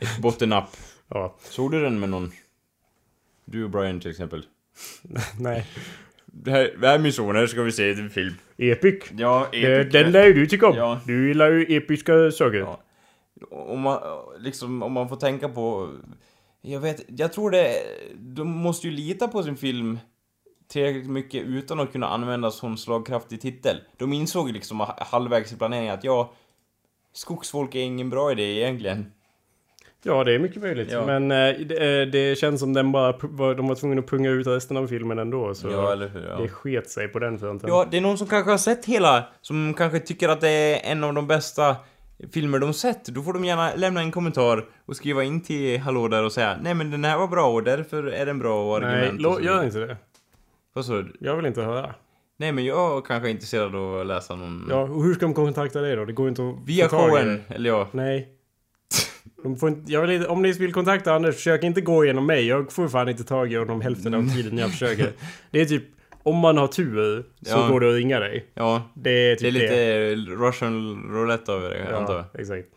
ett bottennapp. Ja. Såg du den med någon? Du och Brian till exempel. Nej. Det här, det här är min son, här ska vi se en film. Epic. Ja, Eh, den lär ju du tycka om. Ja. Du gillar ju episka saker. Ja. Om man, liksom, om man får tänka på... Jag vet, jag tror det... De måste ju lita på sin film tillräckligt mycket utan att kunna använda sån slagkraftig titel. De insåg liksom halvvägs i planeringen att ja, skogsfolk är ingen bra idé egentligen. Ja, det är mycket möjligt. Ja. Men eh, det, eh, det känns som den bara, de var tvungna att punga ut resten av filmen ändå. Så Ja, eller hur? det Ja. sket sig på den fronten. ja, det är någon som kanske har sett hela, som kanske tycker att det är en av de bästa filmer de sett. Då får de gärna lämna en kommentar och skriva in till Hallå där och säga Nej men den här var bra och därför är den bra och Nej, argument och lo- så gör vidare." inte det. Vad sa du? Jag vill inte höra. Nej men jag är kanske intresserad av att läsa någon... Ja, och hur ska de kontakta dig då? Det går inte att Via dig. eller ja. Nej. Inte, jag vill, om ni vill kontakta Anders, försök inte gå igenom mig. Jag får fan inte tag i honom hälften av tiden jag försöker. Det är typ, om man har tur så Ja. går det att ringa dig. Ja. Det är Det är typ lite Russian roulette över det, antar jag. Ja, exakt.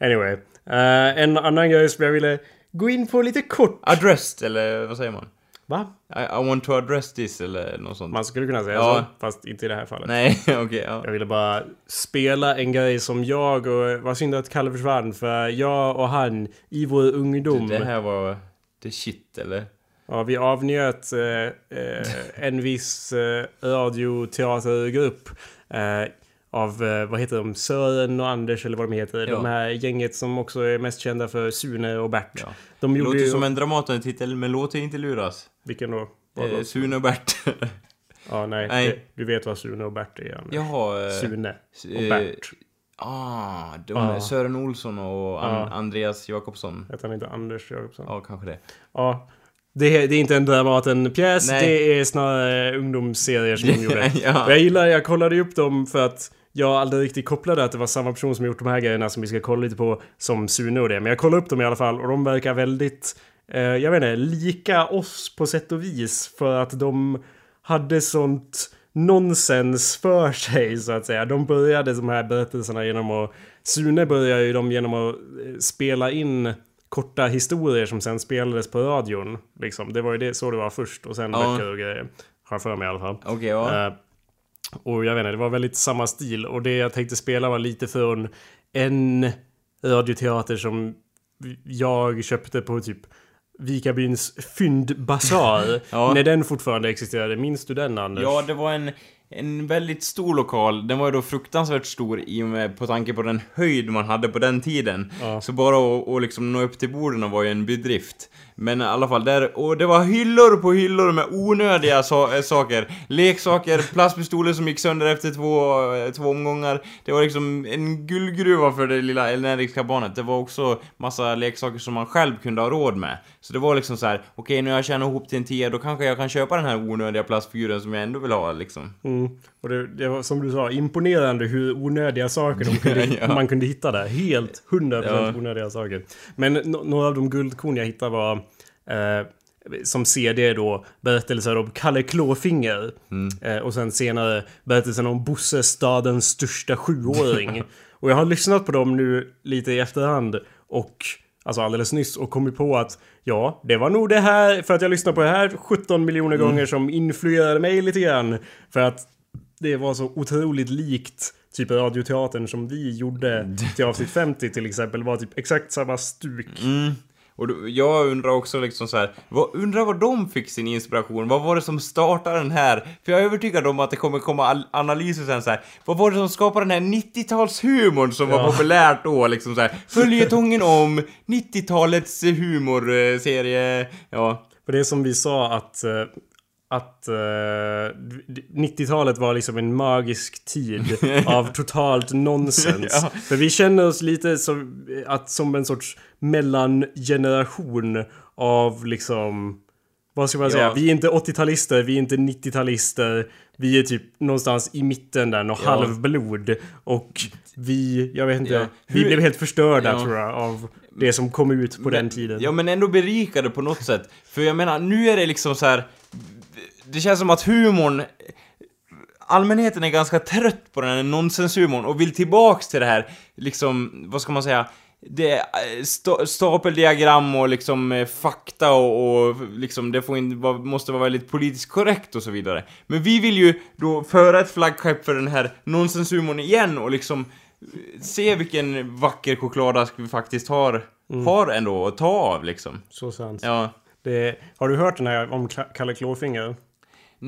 Anyway. eh, en annan grej som jag ville gå in på lite kort. Addressed, eller vad säger man? Va? I, I want to address this, eller något sånt. Man skulle kunna säga Ja. så, fast inte i det här fallet. Nej, okej, ja. Jag ville bara spela en grej som jag och... Vad synd att Kalle försvann för jag och han i vår ungdom... Det här var... Det är shit, eller? Ja, vi avnjöt eh, eh, en viss eh, radioteatergrupp eh, av, eh, vad heter de, Sören och Anders eller vad de heter. Ja. De här gänget som också är mest kända för Sune och Bert. Ja. De Det gjorde låter ju... som en Dramaten-titel, men låt er inte luras. Vilken då? Eh, Sune och Bert. ja, nej. nej. Det, du vet vad Sune och Bert är, Anders. Jaha. eh, Sune och eh, Bert. Ah, de Ah. Sören Olsson och An- Ja. Andreas Jakobsson. Heter han inte Anders Jakobsson? Ja, kanske det. Ja. Det är, det är inte en Dramaten-pjäs, det är snarare ungdomsserier som de gjorde. ja. Jag gillar, jag kollade upp dem för att jag aldrig riktigt kopplade att det var samma person som gjort de här grejerna som vi ska kolla lite på som Sune och det. Men jag kollade upp dem i alla fall och de verkar väldigt, jag vet inte, lika oss på sätt och vis. För att de hade sånt nonsens för sig så att säga. De började de här berättelserna genom att, Sune började ju dem genom att eh, spela in korta historier som sen spelades på radion. Liksom. Det var ju det, så det var först och sen Ja. böcker och grejer. Har jag för mig i alla fall. Okej, ja. Eh, och jag vet inte, det var väldigt samma stil. Och det jag tänkte spela var lite från en radioteater som jag köpte på typ Vikabyns fyndbasar. Ja. När den fortfarande existerade. Minns du den Anders? Ja, det var en, en väldigt stor lokal. Den var ju då fruktansvärt stor i och med, på tanke på den höjd man hade på den tiden. Ja. Så bara att liksom nå upp till borden var ju en bedrift. Men i alla fall, där, och det var hyllor på hyllor med onödiga so- eh, saker. Leksaker, plastpistoler som gick sönder efter två, eh, två omgångar. Det var liksom en guldgruva för det lilla energiska barnet. Det var också massa leksaker som man själv kunde ha råd med. Så det var liksom så här: okej nu har jag tjänat ihop till en tia, då kanske jag kan köpa den här onödiga plastfiguren som jag ändå vill ha liksom. Mm. Och det, det var som du sa, imponerande hur onödiga saker de kunde, Ja. man kunde hitta där. Helt 100% Ja. onödiga saker. Men no- några av de guldkorn jag hittade var eh, som CD då berättelser om Kalle Klåfinger. Eh, och sen senare berättelsen om Bosse, stadens största sjuåring. och jag har lyssnat på dem nu lite i efterhand. Och Alltså alldeles nyss och kommit på att ja, det var nog det här för att jag lyssnade på det här 17 miljoner gånger som influerade mig lite grann. För att det var så otroligt likt typ radioteatern som vi gjorde till avsnitt 50 till exempel. var typ exakt samma stuk. Mm. Och då, jag undrar också liksom så här, vad, undrar var de fick sin inspiration? Vad var det som startade den här? För jag är övertygad om att det kommer komma analyser sen så här. Vad var det som skapade den här 90-talshumorn som var Ja. populärt då liksom så här. Följetongen om 90-talets humorserie, ja. För det är som vi sa att eh, att eh, 90-talet var liksom en magisk tid av totalt nonsens. Ja. För vi känner oss lite som, att, som en sorts mellangeneration av liksom vad ska man säga? Ja. Vi är inte 80-talister, vi är inte 90-talister. Vi är typ någonstans i mitten där, något Ja. halvblod. Och vi, jag vet inte, Ja. vi blev helt förstörda tror jag av det som kom ut på den tiden. Ja men ändå berikade på något sätt. För jag menar, nu är det liksom så här. Det känns som att humorn... Allmänheten är ganska trött på den här nonsenshumorn och vill tillbaks till det här, liksom, vad ska man säga? Det är eh, sta- stapeldiagram och liksom eh, fakta och, och liksom det får vara- måste vara väldigt politiskt korrekt och så vidare. Men vi vill ju då föra ett flaggskepp för den här nonsenshumorn igen och liksom eh, se vilken vacker chokladask vi faktiskt har, har ändå att ta av liksom. Så sant. Ja. Det, har du hört den här om Kalle Klåfinger?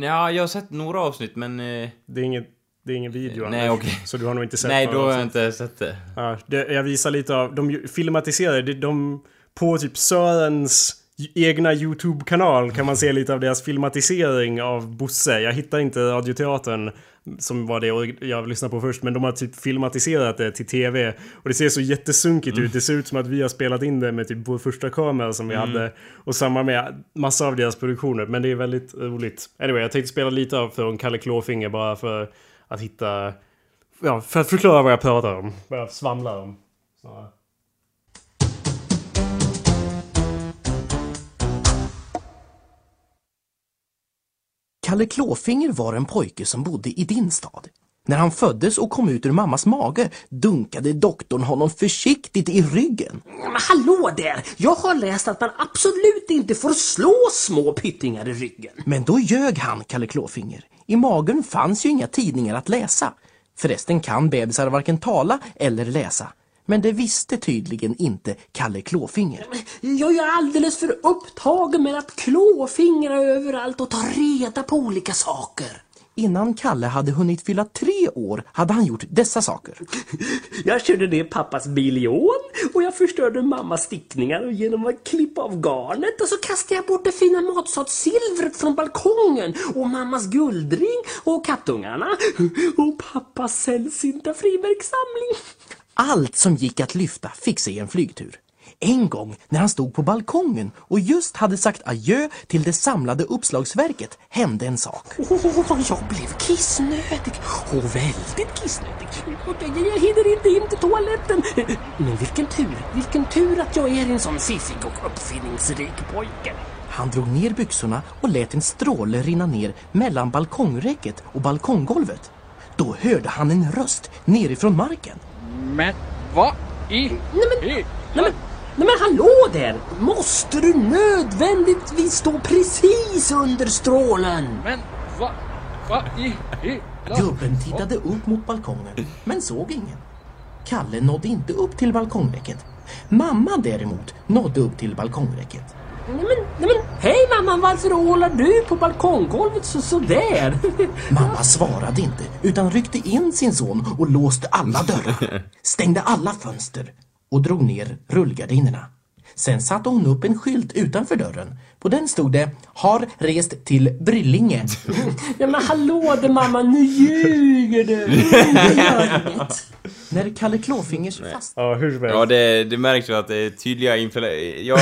Ja, jag har sett några avsnitt men... Eh, Det är inget, det är ingen video Nej, Anders. okej. Så du har nog inte sett nej, då har jag inte sett det. Ja, det, jag visar lite av, de filmatiserade, de, de på typ Sörens egna YouTube-kanal kan man se lite av deras filmatisering av Bosse. Jag hittar inte Radioteatern som var det jag lyssnade på först, men de har typ filmatiserat det till TV. Och det ser så jättesunkigt ut. Det ser ut som att vi har spelat in det med typ vår första kamera som vi hade. Och samma med massa av deras produktioner. Men det är väldigt roligt. Anyway, jag tänkte spela lite av från Kalle Klåfinger bara för att hitta... Ja, för att förklara vad jag pratar om. Vad jag svamlar om. snarare. Kalle Klåfinger var en pojke som bodde i din stad. När han föddes och kom ut ur mammas mage dunkade doktorn honom försiktigt i ryggen. Men hallå där! Jag har läst att man absolut inte får slå små pyttingar i ryggen. Men då ljög han, Kalle Klåfinger. I magen fanns ju inga tidningar att läsa. Förresten kan bebisar varken tala eller läsa. Men det visste tydligen inte Kalle Klåfinger. Jag är alldeles för upptagen med att klåfingra överallt och ta reda på olika saker. Innan Kalle hade hunnit fylla tre år hade han gjort dessa saker. Jag körde ner pappas bil i ån och jag förstörde mammas stickningar genom att klippa av garnet och så kastade jag bort det fina matsatssilvret från balkongen och mammas guldring och kattungarna och pappas sällsynta frimärkssamling. Allt som gick att lyfta fick sig en flygtur. En gång när han stod på balkongen och just hade sagt adjö till det samlade uppslagsverket hände en sak. Åh, jag blev kissnödig. Och väldigt kissnödig. Jag, jag hinner inte in till toaletten. Men vilken tur, vilken tur att jag är en sån fiffig och uppfinningsrik pojke. Han drog ner byxorna och lät en stråle rinna ner mellan balkongräcket och balkonggolvet. Då hörde han en röst nerifrån marken. Men vad i Nej men, nej men, nej men hallå där! Måste du nödvändigtvis stå precis under strålen? Men vad, vad i hela... Gubben tittade upp mot balkongen men såg ingen. Kalle nådde inte upp till balkongräcket. Mamma däremot nådde upp till balkongräcket. Nej men, nej men, hej mamma, varför ålar du på balkonggolvet så, sådär? Mamma svarade inte utan ryckte in sin son och låste alla dörrar. Stängde alla fönster och drog ner rullgardinerna. Sen satte hon upp en skylt utanför dörren. På den stod det Har rest till Bryllinge. Ja men hallå där mamma, nu ljuger du! Jag gör inget. När Kalle Klåfingers fast... Ja, hur som helst. Ja, det, det märks ju att det är tydliga infl- jag,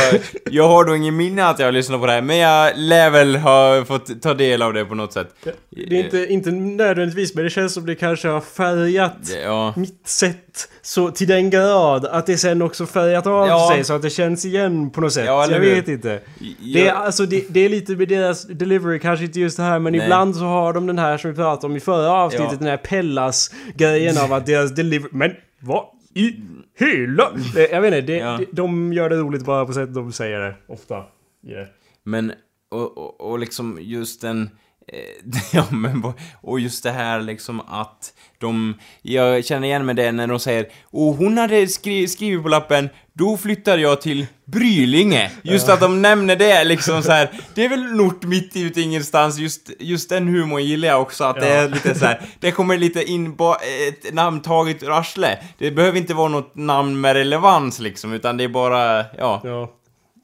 jag har då ingen minne att jag har lyssnat på det här, men jag lär väl ha fått ta del av det på något sätt. Det är inte, inte nödvändigtvis, men det känns som det kanske har färgat Ja. mitt sätt så till den grad att det sen också färgat av Ja. sig så att det känns igen på något sätt. Ja, jag vet inte. Ja. Det, är, alltså, det, det är lite med deras delivery, kanske inte just det här, men Nej. ibland så har de den här som vi pratade om i förra avsnittet, Ja. den här Pellas-grejen av att deras delivery... Men vad i hela... Jag vet inte, det, Ja. det, de gör det roligt bara på sättet de säger det, ofta. Yeah. Men, och, och, och liksom just den... Eh, ja men och just det här liksom att de... Jag känner igen med det när de säger Och hon hade skri, skrivit på lappen Då flyttar jag till Brylinge. Just att de nämner det liksom så här. Det är väl en ort mitt ute ingenstans. Just, just den humorn gillar jag också. Att det är lite så här. Det kommer lite in på ett namn taget ur arsle. Det behöver inte vara något namn med relevans liksom. Utan det är bara, ja. Ja.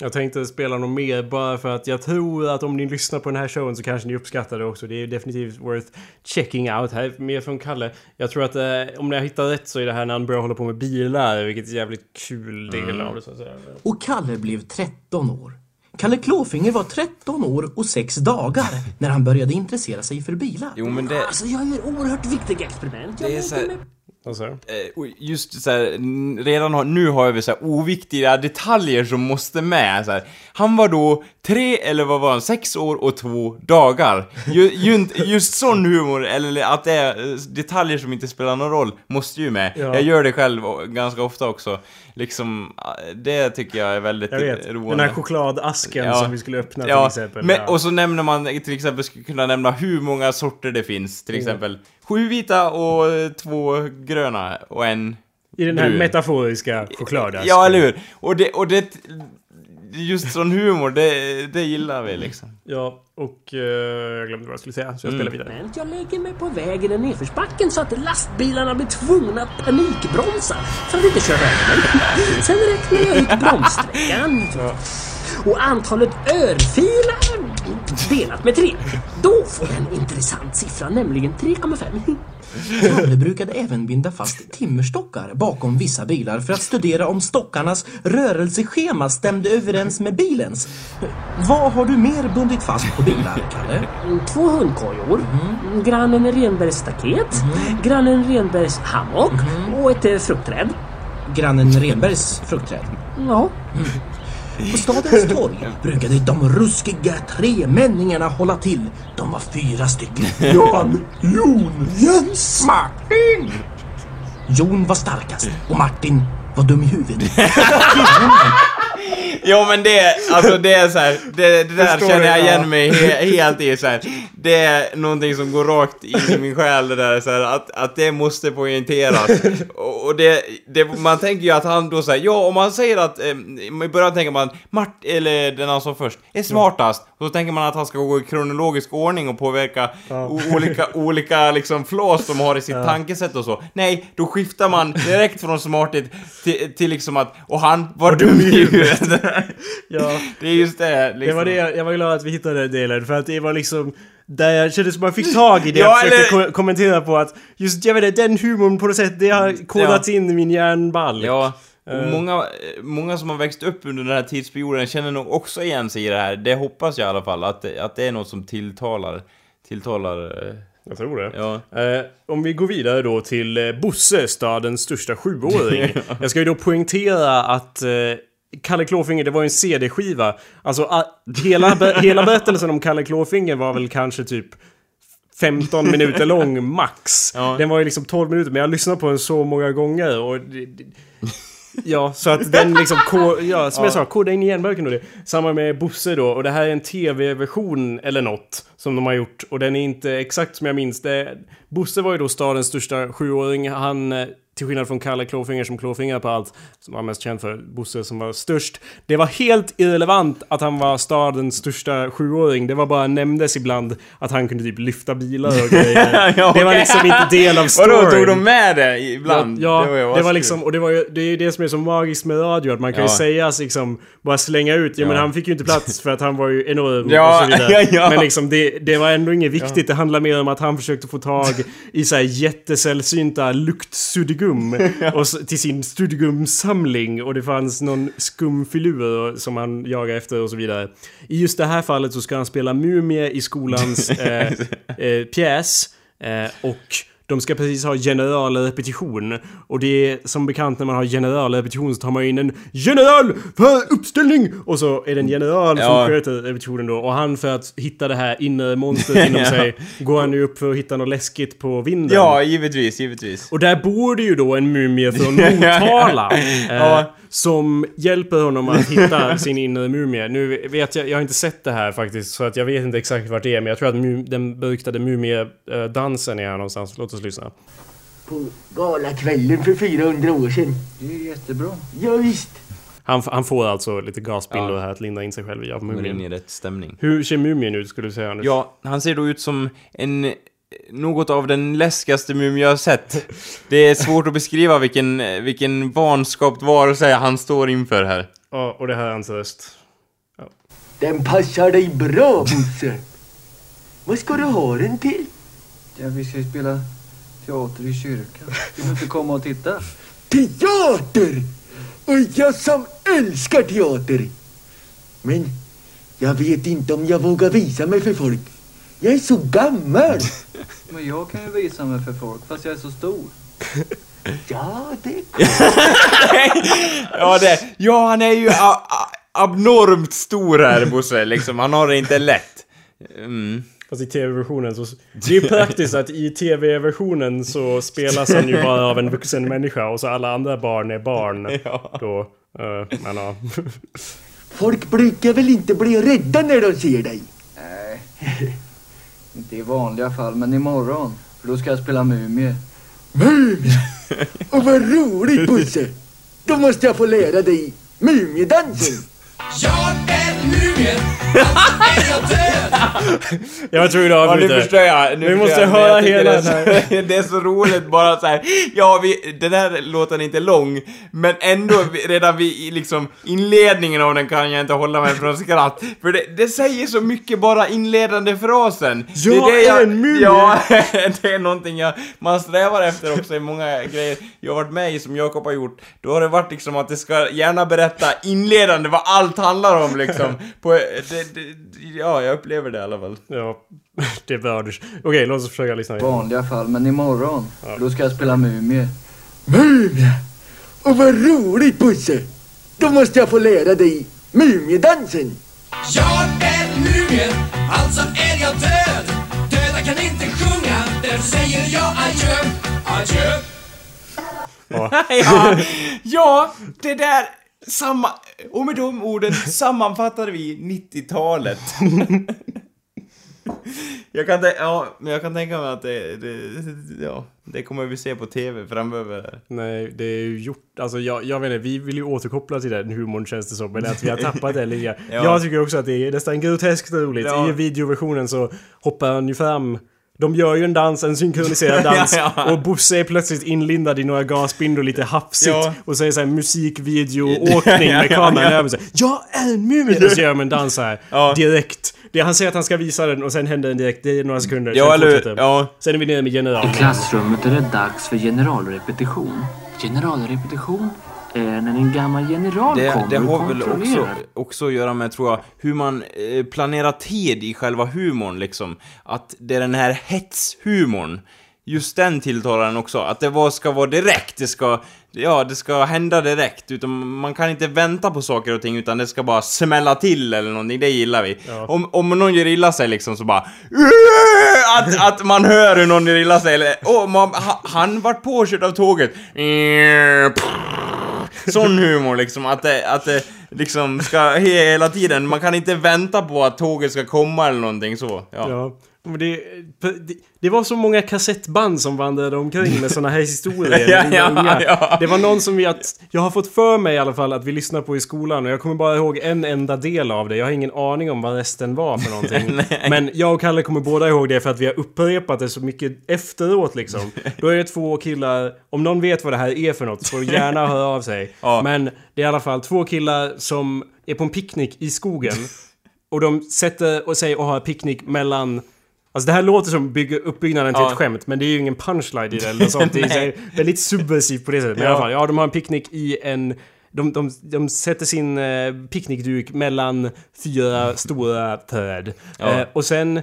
Jag tänkte spela något mer bara för att jag tror att om ni lyssnar på den här showen så kanske ni uppskattar det också. Det är definitivt worth checking out. Här är mer från Kalle. Jag tror att eh, om jag hittar rätt så är det här när han börjar hålla på med bilar, vilket är jävligt kul del av det så att säga. Och Kalle blev 13 år. Kalle Klåfinger var 13 år och 6 dagar när han började intressera sig för bilar. Jo men det... Alltså jag gör oerhört viktiga experiment. Jag Det är så här- mig- Alltså. Just så här, redan har, nu har vi så här oviktiga detaljer som måste med så här. Han var då tre, eller vad var han, sex år och två dagar. Ju, ju, just sån humor, eller att det är eh, detaljer som inte spelar någon roll, måste ju med. Ja. Jag gör det själv ganska ofta också. Liksom, eh, det tycker jag är väldigt Jag vet. roande. Den här chokladasken Ja. som vi skulle öppna till Ja, exempel. men, och så nämner man till exempel, skulle kunna nämna hur många sorter det finns. Till exempel sju vita och två gröna och en I den här brun. metaforiska chokladasken. Ja, eller hur? Och det, och det... Just sån humor, det, det gillar vi liksom. Ja, och eh, jag glömde vad jag skulle säga så jag Mm. spelar vidare. Men jag lägger mig på vägen i nedförsbacken så att lastbilarna blir tvungna att panikbromsa för att inte köra över mig. Sen räknar jag ut bromssträckan. och antalet örfilar delat med 3. Då får jag en intressant siffra, nämligen 3,5. Kalle brukade även binda fast timmerstockar bakom vissa bilar för att studera om stockarnas rörelseschema stämde överens med bilens. Vad har du mer bundit fast på bilar, Kalle? Två hundkojor, grannen Renbergs staket, grannen Renbergs hammock och ett eh, fruktträd. Grannen Renbergs fruktträd. Ja, På stadens torg brukade de ruskiga tremänningarna hålla till. De var fyra stycken. Jan, Jon, Jens, Martin! Jon var starkast och Martin var dum i huvudet. Jo men det, alltså det är så här, det, det där känner jag igen Ja. mig he, helt i så här. Det är någonting som går rakt in i min själ det där så här, att, att det måste poängteras. Och, och det, det, man tänker ju att han då säger ja om man säger att, eh, i början tänker man Mart, eller den han som först, är smartast. Och så tänker man att han ska gå i kronologisk ordning och påverka o- olika, olika liksom flås de har i sitt tankesätt och så. Nej, då skiftar man direkt från smarthet till, till liksom att, och han var dum i huvudet. Ja. Det är just det. Liksom. Det var det, jag var glad att vi hittade den delen för att det var liksom där jag kände som man fick tag i det Ja, jag försökte eller- ko- kommentera på att just jag vet inte, den humorn på något sätt det har kodats in i min hjärnbalk. Ja, och Eh. många, många som har växt upp under den här tidsperioden känner nog också igen sig i det här. Det hoppas jag i alla fall, att, det- att det är något som tilltalar. Tilltalar... eh, Jag tror det. Ja. Eh, om vi går vidare då till eh, Bosse, stadens största sjuåring. Jag ska ju då poängtera att eh, Kalle Klåfinger, det var ju en CD-skiva. Alltså hela, hela berättelsen om Kalle Klåfinger var väl kanske typ 15 minuter lång max. Ja. Den var ju liksom 12 minuter men jag lyssnade på den så många gånger och... Det, det, ja, så att den liksom... Ja, som jag sa, koda in igen och det. Samma med Bosse då och det här är en tv-version eller något som de har gjort och den är inte exakt som jag minns. Det, Bosse var ju då stadens största sjuåring. Han, eh, till skillnad från Kalle Klåfinger som klåfingrar på allt, som var mest känd för, Bosse som var störst. Det var helt irrelevant att han var stadens största sjuåring. Det var bara nämndes ibland att han kunde typ lyfta bilar och grejer. Ja, Det var liksom inte del av storyn. Vadå, tog de med det ibland? Ja, det var, askul. liksom, och det var ju det, är ju det som är så magiskt med radio, att man kan Ja. ju säga liksom, bara slänga ut, ja, men Ja. han fick ju inte plats för att han var ju enorm Ja, och så vidare. ja. Men liksom det, det var ändå inget viktigt, det handlar mer om att han försökte få tag i så här jättesällsynta luktsuddgum och till sin suddgumsamling och det fanns någon skumfilur som han jagade efter och så vidare. I just det här fallet så ska han spela mumie i skolans eh, eh, pjäs eh, och de ska precis ha generalrepetition. Och det är som bekant när man har generalrepetition så tar man in en general för uppställning! Och så är det en general som Ja. sköter repetitionen då. Och han för att hitta det här inre monstret inom sig går han ju upp för att hitta något läskigt på vinden. Ja, givetvis, givetvis. Och där bor det ju då en mumie från Motala. eh, Ja. Som hjälper honom att hitta sin inre mumie. Nu vet jag, jag har inte sett det här faktiskt, så att jag vet inte exakt vart det är. Men jag tror att mu, den beryktade mumiedansen är här någonstans. Låt oss lyssna. På galakvällen för 400 år sedan. Det är jättebra. Ja, visst. Han, han får alltså lite gasbindor Ja. här att linda in sig själv i av Kommer in i mumien. rätt stämning. Hur ser mumien ut skulle du säga Anders? Ja, han ser då ut som en... Något av den läskigaste mumie jag har sett. Det är svårt att beskriva vilken, vilken vanskapt varelse han står inför här. Ja, och det här är hans röst. Den passar dig bra, Bosse. Vad ska du ha den till? Ja, vi ska ju spela teater i kyrkan. Du får inte komma och titta. Teater! Och jag som älskar teater. Men jag vet inte om jag vågar visa mig för folk. Jag är så gammal. Men jag kan ju visa mig för folk, fast jag är så stor. Ja, det Ja, det, ja han är ju abnormt stor här, Bosse, liksom. Han har det inte lätt. Mm. Fast i tv-versionen så... Det är ju praktiskt att i tv-versionen så spelas han ju bara av en vuxen människa och så alla andra barn är barn. Ja. Då. Uh, men ja. Folk brukar väl inte bli rädda när de ser dig? Nej, inte i vanliga fall, men imorgon. För då ska jag spela mumie. Mumie! Och vad roligt Bosse! Då måste jag få lära dig mumiedansen. Jag var tvungen att Ja, nu avbryta. förstår jag. Nu Vi måste jag, höra jag hela det är den så, Det är så roligt bara så här. Ja, vi, den här låten är inte lång, men ändå redan vid liksom inledningen av den kan jag inte hålla mig från skratt. För det, det säger så mycket bara inledande frasen. Jag det är en mumie. Ja, det är någonting jag, man strävar efter också i många grejer jag har varit med i som Jakob har gjort. Då har det varit liksom att det ska gärna berätta inledande vad allt handlar om liksom. På, det, det, ja, jag upplever det i alla fall. Ja, det bör du. Okej, låt oss försöka lyssna igen. vanliga fall, men imorgon, för då ska jag spela Mumie. Mumie! Och vad roligt Bosse! Då måste jag få lära dig Mumiedansen! Jag är mumien, alltså är jag död. Döda kan inte sjunga, därför säger jag adjö, adjö. ja, ja, det där samma... Och med de orden sammanfattar vi 90-talet. jag, kan ja, men jag kan tänka mig att det, det, ja, det kommer vi se på TV framöver. Nej, det är ju gjort... Alltså jag, jag vet inte, vi vill ju återkoppla till den humorn känns det som. Men att vi har tappat det lite. Ja. Jag tycker också att det är nästan groteskt roligt. Ja. I videoversionen så hoppar han ju fram de gör ju en dans, en synkroniserad dans. Ja, ja. Och Bosse är plötsligt inlindad i några gasbindor lite hafsigt. Ja. Och så är det så här musikvideo-åkning Ja, med ja, kameran ja. över sig. Jag är en mumie! Och så gör de en dans här. Ja. Direkt. Det, han säger att han ska visa den och sen händer den direkt. Det är några sekunder. Ja, sen eller. Ja. Sen är vi nere med generalen. I klassrummet är det dags för generalrepetition. Generalrepetition är när en gammal general Det, kommer det har väl också, också att göra med, tror jag, hur man eh, planerar tid i själva humorn liksom. Att det är den här hetshumorn. Just den tilltalar den också. Att det var, ska vara direkt, det ska... Ja, det ska hända direkt. Utan man kan inte vänta på saker och ting, utan det ska bara smälla till eller någonting. Det gillar vi. Om, om någon gör illa sig liksom så bara... Att, att man hör hur någon gör illa sig, eller... Åh, man, ha, han vart påkörd av tåget. Sån humor liksom, att det, att det liksom ska hela tiden, man kan inte vänta på att tåget ska komma eller någonting så. Ja. Ja. Det, det, det var så många kassettband som vandrade omkring med såna här historier. Ja, ja, ja. Det var någon som vi att, jag har fått för mig i alla fall att vi lyssnade på i skolan och jag kommer bara ihåg en enda del av det. Jag har ingen aning om vad resten var för någonting. Men jag och Kalle kommer båda ihåg det för att vi har upprepat det så mycket efteråt liksom. Då är det två killar, om någon vet vad det här är för något så får gärna höra av sig. Men det är i alla fall två killar som är på en picknick i skogen. Och de sätter och säger och har picknick mellan Alltså det här låter som bygger uppbyggnaden till Ja. ett skämt men det är ju ingen punchline i det eller sånt. Det är väldigt subversivt på det sättet. Men i Ja. alla fall, ja de har en picknick i en... De, de, de sätter sin eh, picknickduk mellan fyra stora träd. Ja. Eh, och sen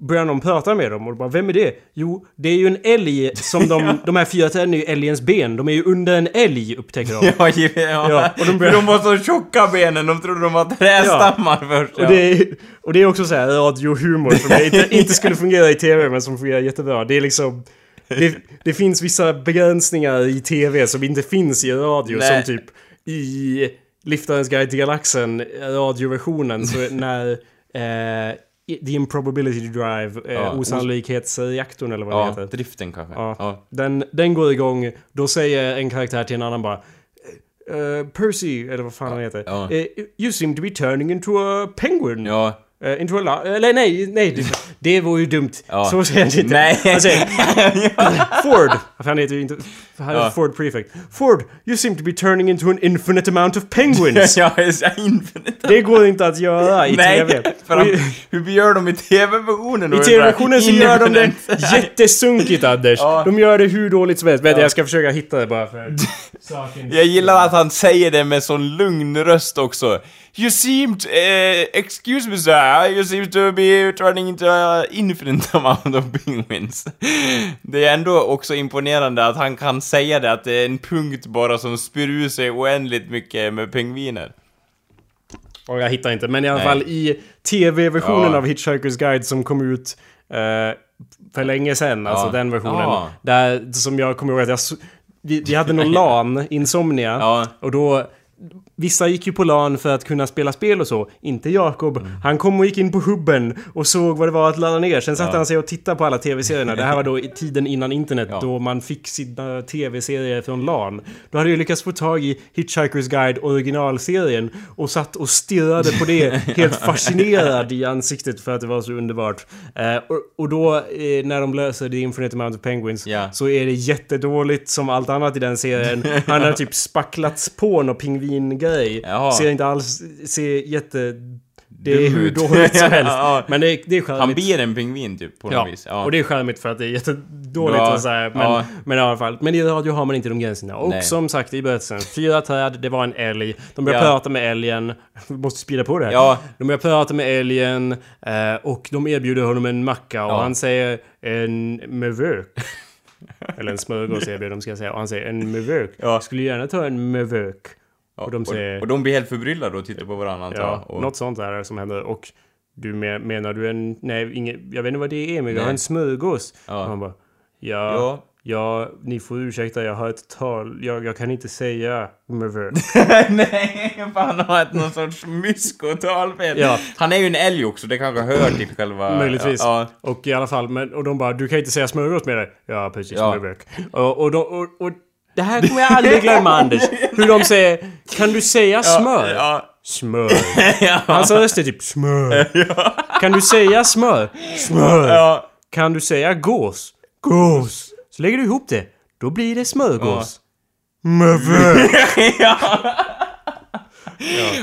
börjar någon prata med dem och bara Vem är det? Jo, det är ju en älg som de... De här fyra träden är ju älgens ben. De är ju under en älg upptäcker de. Ja, ja, ja. Ja, och de börjar- de var så tjocka benen, de trodde de var trästammar först. Ja. Och det, är, och det är också så här radiohumor som inte, inte skulle fungera i TV men som fungerar jättebra. Det är liksom... Det, det finns vissa begränsningar i TV som inte finns i radio Nej. som typ i Liftarens guide till galaxen, radioversionen, så när eh, The Improbability Drive, eh, Ja, osannolikhetsreaktorn eller vad det ja, heter. driften kanske. Ja. Ja. Den, den går igång, då säger en karaktär till en annan bara eh, Percy, eller vad fan han heter. Ja. Eh, you seem to be turning into a penguin. Ja. Eh, into a la- Eller nej, nej. Det, det vore ju dumt. Ja. Så säger han inte. Nej. Han säger Ford. Han heter ju inte... heter Ja. Ford Prefect. Ford, you seem to be turning into an infinite amount of penguins. Ja, är infinite. Det går inte att göra i Nej, TV. för de, hur gör de i TV-versionen? I? TV-versionen så gör de det jättesunkigt Anders. Ja. De gör det hur dåligt som helst. Vänta, jag ska försöka hitta det bara för. Jag gillar att han säger det med sån lugn röst också. You seem to, eh, excuse me sir, you seem to be turning into an infinite amount of penguins. Det är ändå också imponerande att han kan säga det, att det är en punkt bara som spyr ur sig oändligt mycket med pingviner. Och jag hittar inte. Men i alla Nej. fall i TV-versionen Ja. av Hitchhiker's Guide som kom ut eh, för länge sedan, alltså Ja. den versionen. Ja. Där, som jag kommer ihåg att jag... Vi, vi hade någon LAN, Insomnia. Och då... Vissa gick ju på LAN för att kunna spela spel och så. Inte Jakob. Mm. Han kom och gick in på hubben och såg vad det var att ladda ner. Sen satte Ja. han sig och tittade på alla tv-serierna. Det här var då i tiden innan internet Ja. då man fick sina tv-serier från LAN. Då hade jag lyckats få tag i Hitchhiker's Guide originalserien och satt och stirrade på det helt fascinerad i ansiktet för att det var så underbart. Eh, och, och då eh, när de löser The Infinite Amount of Penguins Ja. så är det jättedåligt som allt annat i den serien. Han har typ spacklats på någon pingvingrej. Jaha. Ser inte alls, ser jätte... Det är hur dåligt som helst. Ja. Men det, är- det är charmigt. Han blir en pingvin typ på något Ja, vis. Ja. och det är charmigt för att det är jättedåligt Bra. och så här, men, Ja. men i alla fall. Men i radio har man inte de gränserna. Och Nej. som sagt i berättelsen, fyra träd, det var en älg. De börjar Ja. prata med älgen. Vi måste sprida på det här. Ja. De börjar prata med älgen eh, och de erbjuder honom en macka och Ja. han säger en mevök. Eller en smörgås erbjuder de ska jag säga. Och han säger en mevök. Ja. Skulle gärna ta en mevök. Ja, och de säger... och de blir helt förbryllade och tittar på varandra antar Ja. Och, något sånt är det som händer. Och du men, menar du en... Nej, inget, jag vet inte vad det är men Nej. har en smörgås. Ja. Och han bara... Ja, Ja. ja. ni får ursäkta, jag har ett tal. Jag, jag kan inte säga. Nej, för han har ett någon sorts myskotalfel. Ja. Han är ju en älg också, det kanske hör till själva... Möjligtvis. Ja, Och i alla fall, men, och de bara du kan inte säga smörgås med det. Ja, precis, Ja. Och, och, de, och, och det här kommer jag aldrig glömma Anders. Hur de säger Kan du säga smör? ja. Smör. Hans röst är typ smör. Kan du säga smör? Smör. ja. Kan du säga gås? Gås. Så lägger du ihop det. Då blir det smörgås. Mövök. ja.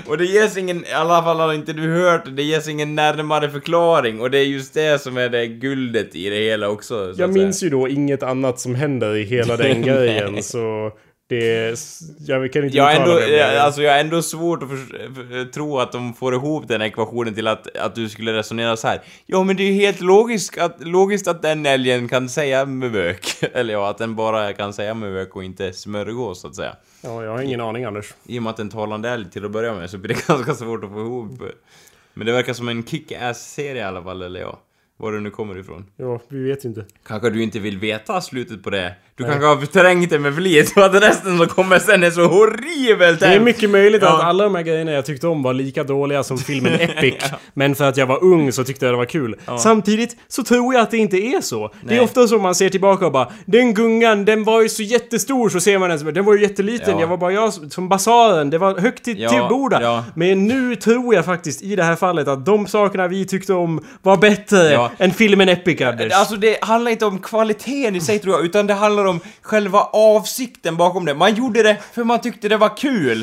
Och det ges ingen, i alla fall har inte du hört det, ges ingen närmare förklaring och det är just det som är det guldet i det hela också. så Jag att säga. minns ju då inget annat som händer i hela den grejen så det... Jag kan inte Jag ändå, det jag, alltså jag har ändå svårt att för, för, tro att de får ihop den ekvationen till att, att du skulle resonera så här. Ja men det är ju helt logiskt att, logiskt att den älgen kan säga mövök. Eller ja, att den bara kan säga mövök och inte smörgås så att säga. Ja, jag har ingen aning Anders. I och med att en talande älg till att börja med så blir det ganska svårt att få ihop. Men det verkar som en kick-ass-serie i alla fall, eller ja. Var det nu kommer ifrån. Ja, vi vet inte. Kanske du inte vill veta slutet på det. Du kanske har förträngt det med flit och att resten som kommer sen är så horribelt Det är mycket möjligt Ja. att alla de här grejerna jag tyckte om var lika dåliga som filmen Epic. Men för att jag var ung så tyckte jag det var kul. Samtidigt så tror jag att det inte är så. Det Nej. är ofta så man ser tillbaka och bara Den gungan, den var ju så jättestor så ser man den som Den var ju jätteliten, Ja. jag var bara jag som- basaren. Det var högt till, Ja, ja. Men nu tror jag faktiskt i det här fallet att de sakerna vi tyckte om var bättre Ja. än filmen Epic, Anders. Alltså det handlar inte om kvaliteten i sig tror jag, utan det handlar om själva avsikten bakom det. Man gjorde det för man tyckte det var kul.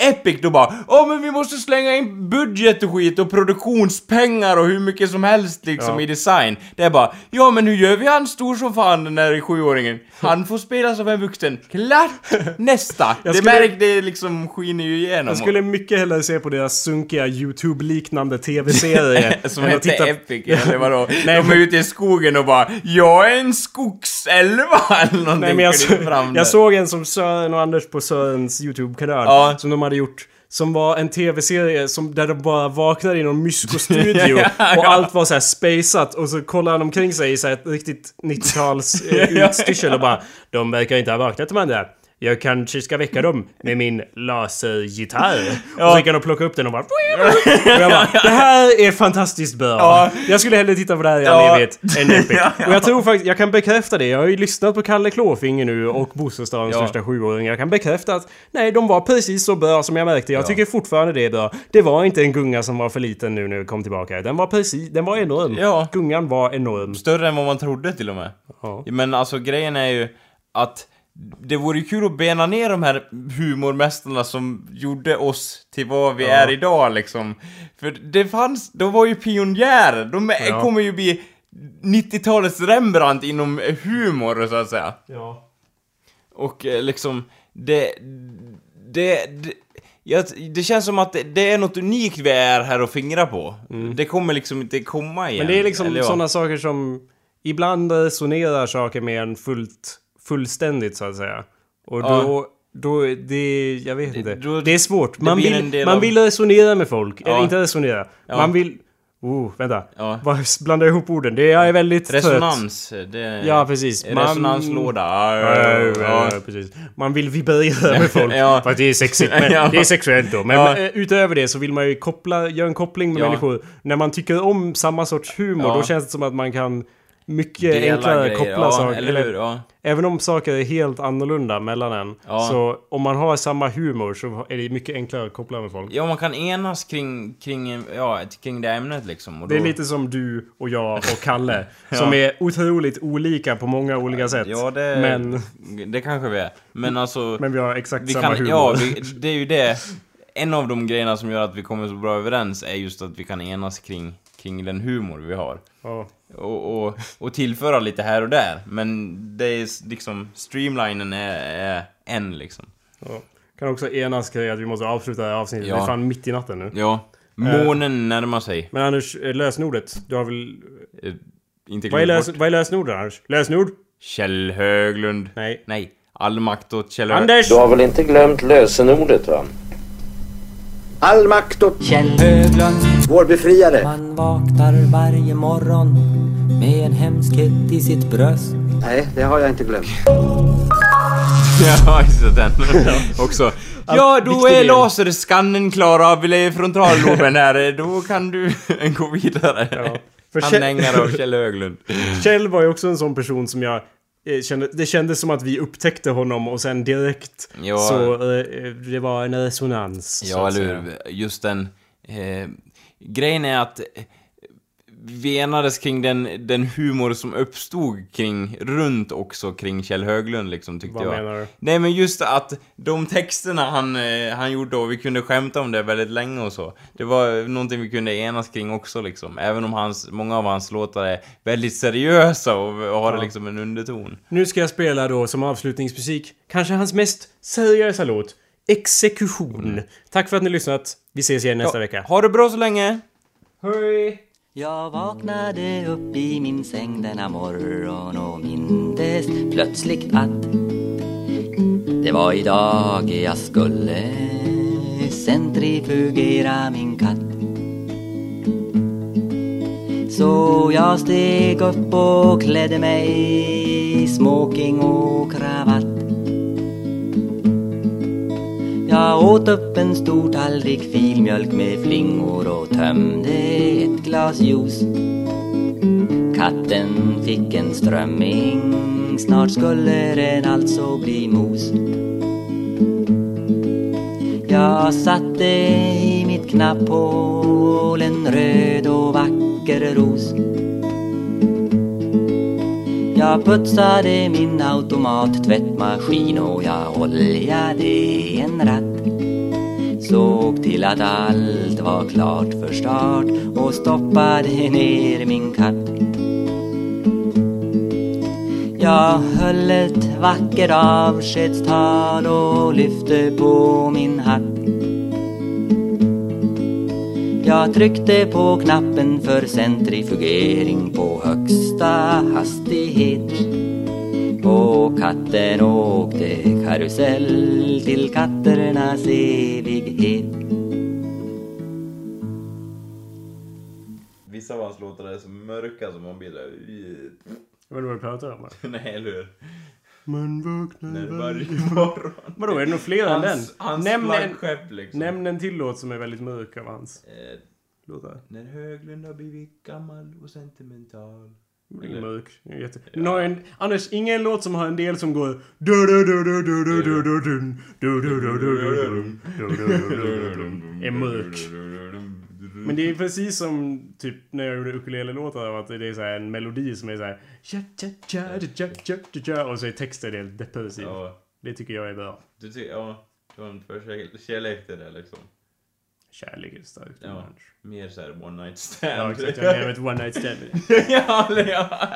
I Epic då bara Åh men vi måste slänga in budget och skit och produktionspengar och hur mycket som helst liksom Ja. i design. Det är bara Ja men hur gör vi han stor som fan den där sjuåringen? Han får spela som en vuxen. Klart! Nästa! Jag det skulle- märk, det liksom skiner ju igenom. Jag skulle mycket hellre se på deras sunkiga YouTube-liknande TV-serie. Som heter titta- Epic, eller vadå? Nej, De är ute i skogen och bara Jag är en skogsälva eller någonting. Nej men jag, så, jag såg en som Sören och Anders på Sörens YouTube-kanal. Ja. Som de hade gjort. Som var en TV-serie som, där de bara vaknade i någon mysko-studio. Ja, Och ja. allt var så här och så kollade han omkring sig i så här ett riktigt 90-tals eh, utstyrsel och bara De verkar inte ha vaknat de andra. Jag kanske ska väcka dem med min lasergitarr. Och så gick han och plockade upp den och bara... Och jag bara, det här är fantastiskt bra. Ja. Jag skulle hellre titta på det här i Ja. all evighet än Epic. Ja, ja. Och jag tror faktiskt, jag kan bekräfta det. Jag har ju lyssnat på Kalle Klåfinger nu och Bosse Stadens Ja. största sjuåring. Jag kan bekräfta att nej, de var precis så bra som jag märkte. Jag Ja. tycker fortfarande det är bra. Det var inte en gunga som var för liten nu när vi kom tillbaka. Den var precis, den var enorm. Ja. Gungan var enorm. Större än vad man trodde till och med. Ja. Men alltså grejen är ju att det vore ju kul att bena ner de här humormästarna som gjorde oss till vad vi är idag liksom. För det fanns, de var ju pionjärer. De Ja. kommer ju bli 90-talets Rembrandt inom humor så att säga. Ja. Och eh, liksom, det... Det... det jag, det känns som att det, det är något unikt vi är här och fingrar på. Det kommer liksom inte komma igen. Mm. Men det är liksom ja. sådana saker som ibland resonerar saker med en fullt, fullständigt så att säga. Och Ja. då, då, det, jag vet inte. då- det är svårt. Man vill, man av- vill resonera med folk. Eller Ja. inte resonera. Ja. Man vill, Oh, vänta. Ja. Jag ihop orden? Det är väldigt trött. Resonans. Det, Ja, precis. Man- Resonanslåda. Ja, precis. Man vill vibrera med folk Ja. för att det är sexigt. Men. Det är sexuellt då. Men eh, utöver det så vill man ju koppla, göra en koppling med människor. När man tycker om samma sorts humor då känns det som att man kan mycket Dela enklare grejer, koppla saker. eller hur? Ja. Även om saker är helt annorlunda mellan en. Så om man har samma humor så är det mycket enklare att koppla med folk. Ja, man kan enas kring, kring, ja, kring det ämnet liksom. Och Det är då- lite som du och jag och Kalle. Som är otroligt olika på många olika sätt. Ja, det, Men, det kanske vi är. Men alltså... men vi har exakt vi samma kan, humor. ja, vi, det är ju det. En av de grejerna som gör att vi kommer så bra överens är just att vi kan enas kring, kring den humor vi har. Ja. Och, och, och tillföra lite här och där. Men det är liksom, streamlinen är, är en liksom. Ja. Kan också enas kring att vi måste avsluta det här avsnittet. Ja. Det är fan mitt i natten nu. Ja. Månen närmar sig. Men Anders, eh, lösenordet. Du har väl... Eh, Inte Vad är, glömt lös... vad är lösenordet Anders? Lösenord? Kjell Höglund. Nej. Nej. All makt åt Kjell Höglund. Anders! Du har väl inte glömt lösenordet va? All makt åt Kjell Höglund, vår befriare. man vaknar varje morgon med en hemskhet i sitt bröst. Nej, det har jag inte glömt. Ja, just den också. Ja, då är laserskannen klar av frontalloben här. Då kan du gå vidare. Ja. För Kjell... Anhängare av Kjell Höglund. Kjell var ju också en sån person som jag det kändes som att vi upptäckte honom och sen direkt Ja. så eh, det var en resonans. Ja, eller hur? Just den... Eh, grejen är att eh, vi enades kring den, den humor som uppstod kring, runt också kring Kjell Höglund liksom, tyckte Vad jag. menar du? Nej men just att de texterna han, eh, han gjorde och vi kunde skämta om det väldigt länge och så. Det var någonting vi kunde enas kring också liksom. Även om hans, många av hans låtar är väldigt seriösa och, har Ja. liksom en underton. Nu ska jag spela då som avslutningsmusik kanske hans mest seriösa låt. Exekution. Tack för att ni lyssnat. Vi ses igen nästa Ja, vecka. Ha det bra så länge! Hej! Jag vaknade upp i min säng denna morgon och mindes plötsligt att det var idag jag skulle centrifugera min katt. Så jag steg upp och klädde mig i smoking och kravatt. Jag åt upp en stor tallrik filmjölk med flingor och tömde ett glas juice. Katten fick en strömming, snart skulle den alltså bli mos. Jag satte i mitt knapphål en röd och vacker ros. Jag putsade min automattvättmaskin och jag oljade en ratt. Såg till att allt var klart för start och stoppade ner min katt. Jag höll ett vackert avskedstal och lyfte på min hatt. Jag tryckte på knappen för centrifugering på högsta hastighet. Och katten åkte karusell till katternas evighet. Vissa av hans låtar är så mörka som man blir där... Vad du pratar om? Nej, eller hur? Man vaknar Nej, varje morgon. Vadå, är det nog fler än den? Hans, nämn, en, liksom. nämn en till låt som är väldigt mörk av hans eh, låtar. När Höglund har blivit gammal och sentimental. Det är mörk. Jätte... Ja. Har en... Anders, ingen låt som har en del som går... är mörk. Men det är precis som typ när jag gjorde ukulele-låtar att det är så här en melodi som är så här... Och så är texten helt depressiv. Ja, Det tycker jag är bra. du tycker, ja. Du har en förkärlek till det liksom. Kärlek är starkt Ja. Mer såhär one night stand. Ja, exakt. Jag menar ett one night stand. ja, ja.